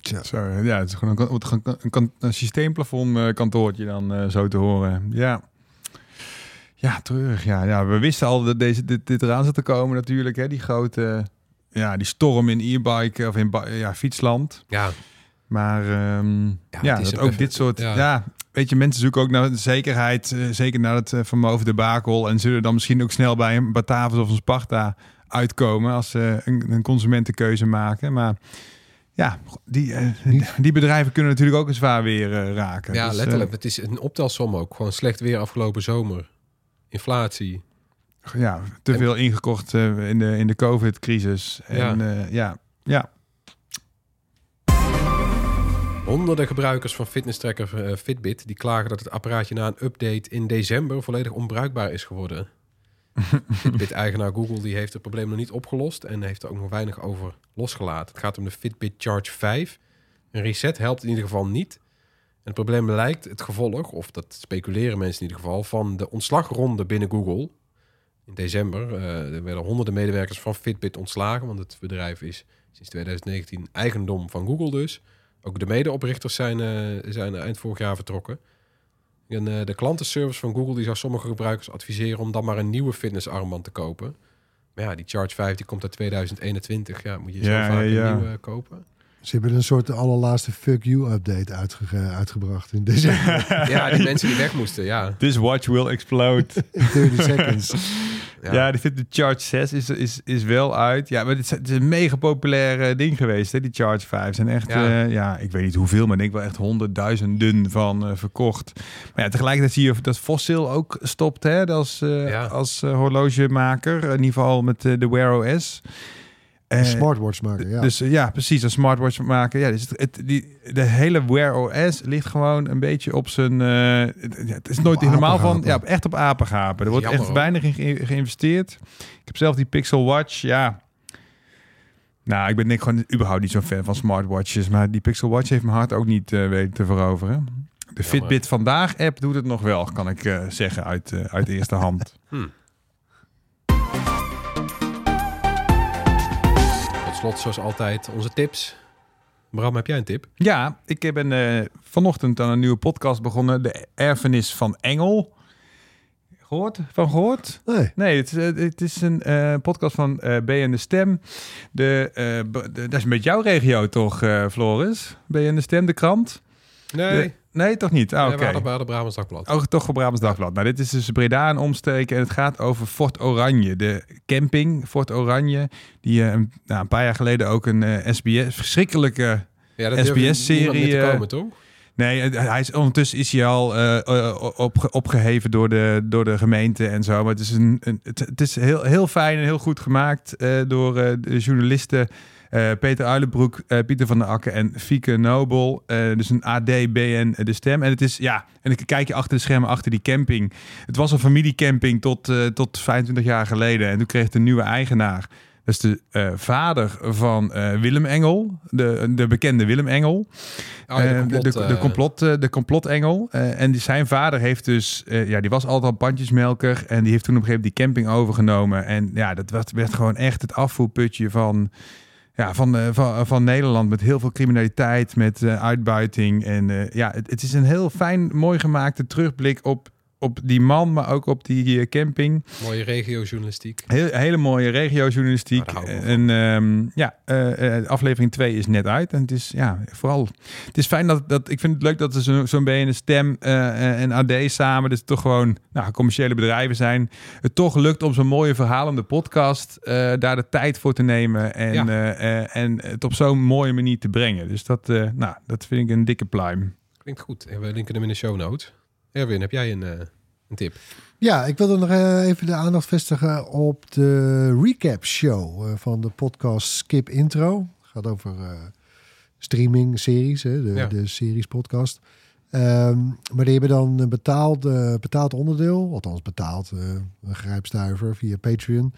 B: Tja.
C: Zo, ja, het is gewoon een, kan- een, een, kan- een systeemplafond eh, kantoortje dan eh, zo te horen. Ja. Ja, treurig. Ja, ja, we wisten al dat deze, dit, dit eraan zat te komen natuurlijk. Hè, die grote, ja, die storm in e-bike of in ja, fietsland.
A: Ja,
C: Maar ehm, ja,
A: het is
C: dat
A: een
C: ook dit soort...
A: ja.
C: Ja. weet je, mensen zoeken ook naar de zekerheid. eh, zeker naar het uh, vermogen debakel. En zullen dan misschien ook snel bij een Batavus of een Sparta uitkomen... als ze een, een consumentenkeuze maken. Maar ja, die, eh, die bedrijven kunnen natuurlijk ook een zwaar weer raken.
A: ja
C: Dus,
A: letterlijk. Het is een optelsom ook. Gewoon slecht weer afgelopen zomer. Inflatie.
C: Eh, ja, te veel ingekocht eh, in de, in de COVID-crisis.
A: Ja.
C: En ja, ja, ja.
A: Honderden gebruikers van fitnesstracker eh, Fitbit... die klagen dat het apparaatje na een update in december... volledig onbruikbaar is geworden. Fitbit-eigenaar Google die heeft het probleem nog niet opgelost... en heeft er ook nog weinig over losgelaten. Het gaat om de Fitbit Charge 5. Een reset helpt in ieder geval niet. En het probleem lijkt het gevolg, of dat speculeren mensen in ieder geval... van de ontslagronde binnen Google. In december eh, er werden honderden medewerkers van Fitbit ontslagen... want het bedrijf is sinds 2019 eigendom van Google dus... Ook de medeoprichters zijn, eh, zijn eind vorig jaar vertrokken. En eh, de klantenservice van Google die zou sommige gebruikers adviseren om dan maar een nieuwe fitnessarmband te kopen. Maar ja, die Charge 5 die komt uit 2021. Ja, moet je zo
C: Ja,
A: vaak
C: ja, ja.
A: een nieuwe kopen.
B: Ze hebben een soort allerlaatste fuck you update uitge- uitgebracht in december.
A: Ja, die mensen die weg moesten, ja.
C: This watch will explode.
B: in 30 seconds.
A: Ja,
C: Ja, die Fitbit Charge 6 is, is, is wel uit. Ja, maar het is, het is een mega populair eh, ding geweest, hè, die Charge 5. zijn echt,
A: Ja.
C: ja. ja, ik weet niet hoeveel, maar ik denk wel echt honderdduizenden van eh, verkocht. Maar ja, tegelijkertijd zie je dat Fossil ook stopt, hè, als, eh,
A: Ja.
C: als eh, horlogemaker. In ieder geval met eh, de Wear OS.
B: Een
C: Eh,
B: smartwatch maken, ja.
C: Dus eh, ja, precies, een smartwatch maken. Ja, dus het, het- die, de hele Wear OS ligt gewoon een beetje op zijn... eh, het, ja, het is nooit
B: Op
C: helemaal van... Ja, echt op apengapen. Er wordt
A: Jammer,
C: echt
A: hoor.
C: weinig in ge- geïnvesteerd. Ik heb zelf die Pixel Watch, ja... Nou, ik ben denk ik gewoon überhaupt niet zo'n fan van smartwatches. Maar die Pixel Watch heeft mijn hart ook niet weten te veroveren. De Fitbit Vandaag app doet het nog wel, kan ik zeggen, uit, uit eerste hand.
A: Tot slot, zoals altijd, onze tips. Bram, heb jij een tip?
C: Ja, ik ben eh, vanochtend aan een nieuwe podcast begonnen. De Erfenis van Engel. Gehoord? Van gehoord?
B: Nee.
C: Nee, het is, eh, het is een eh, podcast van eh B en de Stem. De, eh, dat is beetje jouw regio toch, eh, Floris? B en de Stem, de krant?
A: Nee,
C: De- nee, toch niet? Ah, oké.
A: we hadden bij de Brabants Dagblad.
C: Oh, toch voor Brabants Dagblad. Nou, dit is dus Breda en omstreken en het gaat over Fort Oranje. De camping Fort Oranje, die eh, een, nou, een paar jaar geleden ook een eh, SBS, verschrikkelijke...
A: Ja,
C: SBS-serie, eh,
A: komen, toch?
C: Nee, hij is, ondertussen is hij al eh, eh, opge- opgeheven door de, door de gemeente en zo. Maar het is, een, een, het, is heel, heel fijn en heel goed gemaakt eh, door eh, de journalisten eh, Peter Uilenbroek, eh, Pieter van der Akker en Fieke Nobel. Eh, dus een AD, BN, De Stem. En het is, ja, en dan kijk je achter de schermen, achter die camping. Het was een familiecamping tot, eh, tot 25 jaar geleden. En toen kreeg het een nieuwe eigenaar. Dat is de eh, vader van eh, Willem Engel, de, de bekende Willem Engel.
A: Oh,
C: Eh,
A: complot,
C: de, de, de
A: eh,
C: complot, eh, de complotengel. Eh, en die, zijn vader heeft dus, eh, ja, die was altijd al pandjesmelker. En die heeft toen op een gegeven moment die camping overgenomen. En ja, dat werd, werd gewoon echt het afvoerputje van, ja, van, eh, van, van Nederland. Met heel veel criminaliteit, met eh, uitbuiting. En eh, ja, het, het is een heel fijn, mooi gemaakte terugblik op, op die man, maar ook op die eh, camping.
A: Mooie regiojournalistiek.
C: Heel, hele mooie regiojournalistiek.
A: Nou,
C: en ehm, ja, eh, eh, aflevering 2 is net uit. En het is ja, vooral. Het is fijn dat, dat ik vind het leuk dat er zo- zo'n beetje een stem eh, en AD samen, dus toch gewoon nou, commerciële bedrijven zijn. Het toch lukt om zo'n mooie verhalende podcast daar de tijd voor te nemen en,
A: Ja.
C: en het op zo'n mooie manier te brengen. Dus dat, nou, dat vind ik een dikke pluim.
A: Klinkt goed. En we linken hem in de show notes. Erwin, heb jij een, een tip?
B: Ja, ik wilde nog eh, even de aandacht vestigen op de recap show eh, van de podcast Skip Intro. Het gaat over eh, streaming series, hè, de,
A: Ja.
B: de series podcast. Ehm, maar die hebben dan een betaald, betaald onderdeel, althans betaald, een grijpstuiver via Patreon.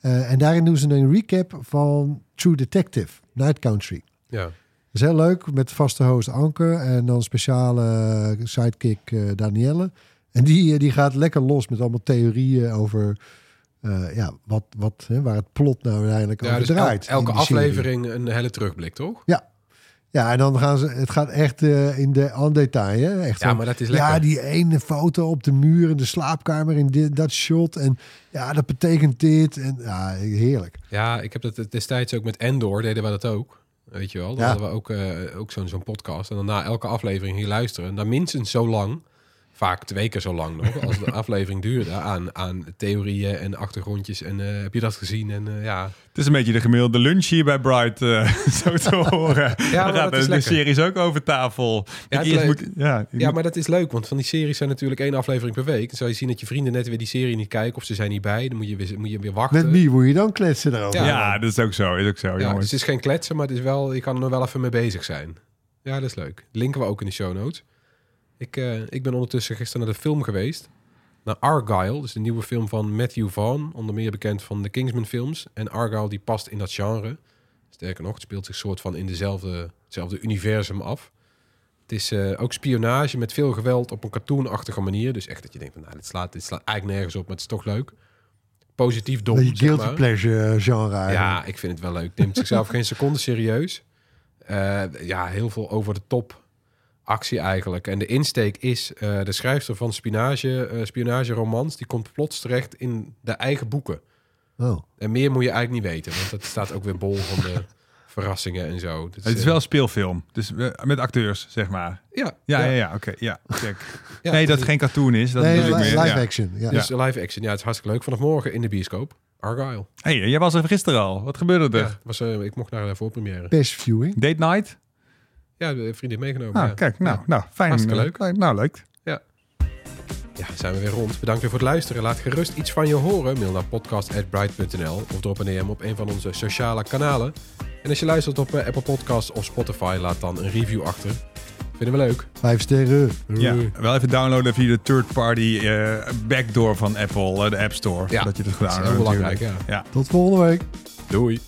B: En daarin doen ze een recap van True Detective, Night Country.
A: Ja.
B: Dat is heel leuk, met vaste host Anke en dan speciale sidekick Danielle. En die, eh, die gaat lekker los met allemaal theorieën over eh, ja, wat, wat, hè, waar het plot nou uiteindelijk
A: Ja,
B: over
A: dus el-
B: draait.
A: elke
B: serie.
A: aflevering een hele terugblik, toch?
B: Ja, en dan gaan ze, het gaat echt eh, in de aan detail. Hè? Echt
A: Ja,
B: van,
A: maar dat is lekker.
B: Ja, die ene foto op de muur in de slaapkamer in dit, dat shot. En ja, dat betekent dit. En ja, heerlijk.
A: Ja, ik heb dat destijds ook met Endor, deden we dat ook. Weet je wel, dan
B: Ja.
A: hadden we ook, ook zo'n zo'n podcast. En dan na elke aflevering hier luisteren. Dan minstens zo lang, vaak twee keer zo lang nog, als de aflevering duurde, aan, aan theorieën en achtergrondjes. En eh, heb je dat gezien? En eh, ja,
C: Het is een beetje de gemiddelde lunch hier bij Bright, eh, zo te horen.
A: Ja, maar dat
C: de,
A: is
C: de
A: lekker.
C: series ook over tafel.
A: Ja,
C: Ik moet, ja, ik
A: ja,
C: moet-
A: maar dat is leuk, want van die series zijn natuurlijk één aflevering per week. Dan zou je zien dat je vrienden net weer die serie niet kijken of ze zijn niet bij. Dan moet je weer, moet je weer wachten.
B: Met wie moet je dan kletsen daarover?
A: Ja.
C: ja, dat is ook zo. Is ook zo,
A: Ja, dus het is geen kletsen, maar het is wel, je kan er nog wel even mee bezig zijn. Ja, dat is leuk. Linken we ook in de show notes. Ik, eh, ik ben ondertussen gisteren naar de film geweest. Naar Argyle, dus de nieuwe film van Matthew Vaughn. Onder meer bekend van de Kingsman films. En Argyle die past in dat genre. Sterker nog, het speelt zich soort van in dezelfde, hetzelfde universum af. Het is eh, ook spionage met veel geweld op een cartoonachtige manier. Dus echt dat je denkt van, nou, dit slaat, dit slaat eigenlijk nergens op, maar het is toch leuk. Positief dom,
B: Beetje
A: zeg
B: guilty
A: maar.
B: pleasure genre. eigenlijk.
A: Ja, ik vind het wel leuk. Neemt zichzelf geen seconde serieus. Eh, ja, heel veel over de top actie eigenlijk. En de insteek is eh, de schrijfster van spionage, eh spionageromans. Die komt plots terecht in de eigen boeken.
B: Oh.
A: En meer moet je eigenlijk niet weten. Want dat staat ook weer bol van de verrassingen en zo. Dus,
C: het is
A: eh,
C: wel een speelfilm. Dus met acteurs, zeg maar.
A: Ja,
C: Ja, ja,
A: ja.
C: ja. Oké, ja. Check.
A: Ja,
C: nee, dat
A: het
C: het geen cartoon is. Dat
B: nee, li-
C: meer.
B: live
C: ja.
B: action. Ja.
A: Dus live action. Ja, het is hartstikke leuk. Vanaf morgen in de bioscoop. Argyle.
C: hey, jij was er gisteren al. Wat gebeurde er?
A: Ja, was, eh, ik mocht naar de voorpremière.
B: Best viewing.
C: Date night?
A: Ja, de vriendin meegenomen.
C: Nou,
A: ja.
C: kijk. Nou,
A: Ja.
C: nou fijn.
A: Hartstikke
C: eh,
A: leuk.
C: fijn. Nou, leuk.
A: Ja, zijn we weer rond. Bedankt weer voor het luisteren. Laat gerust iets van je horen. Mail naar podcast.bright.nl of drop een DM op een van onze sociale kanalen. En als je luistert op eh, Apple Podcasts of Spotify, laat dan een review achter. Vinden we leuk.
B: Vijf sterren.
C: Ja, wel even downloaden via de third-party eh, backdoor van Apple, de App Store.
A: Ja,
C: dat je het
A: Dat
C: gedaan
A: is heel
C: hebt.
A: belangrijk,
C: natuurlijk.
B: Tot volgende week.
A: Doei.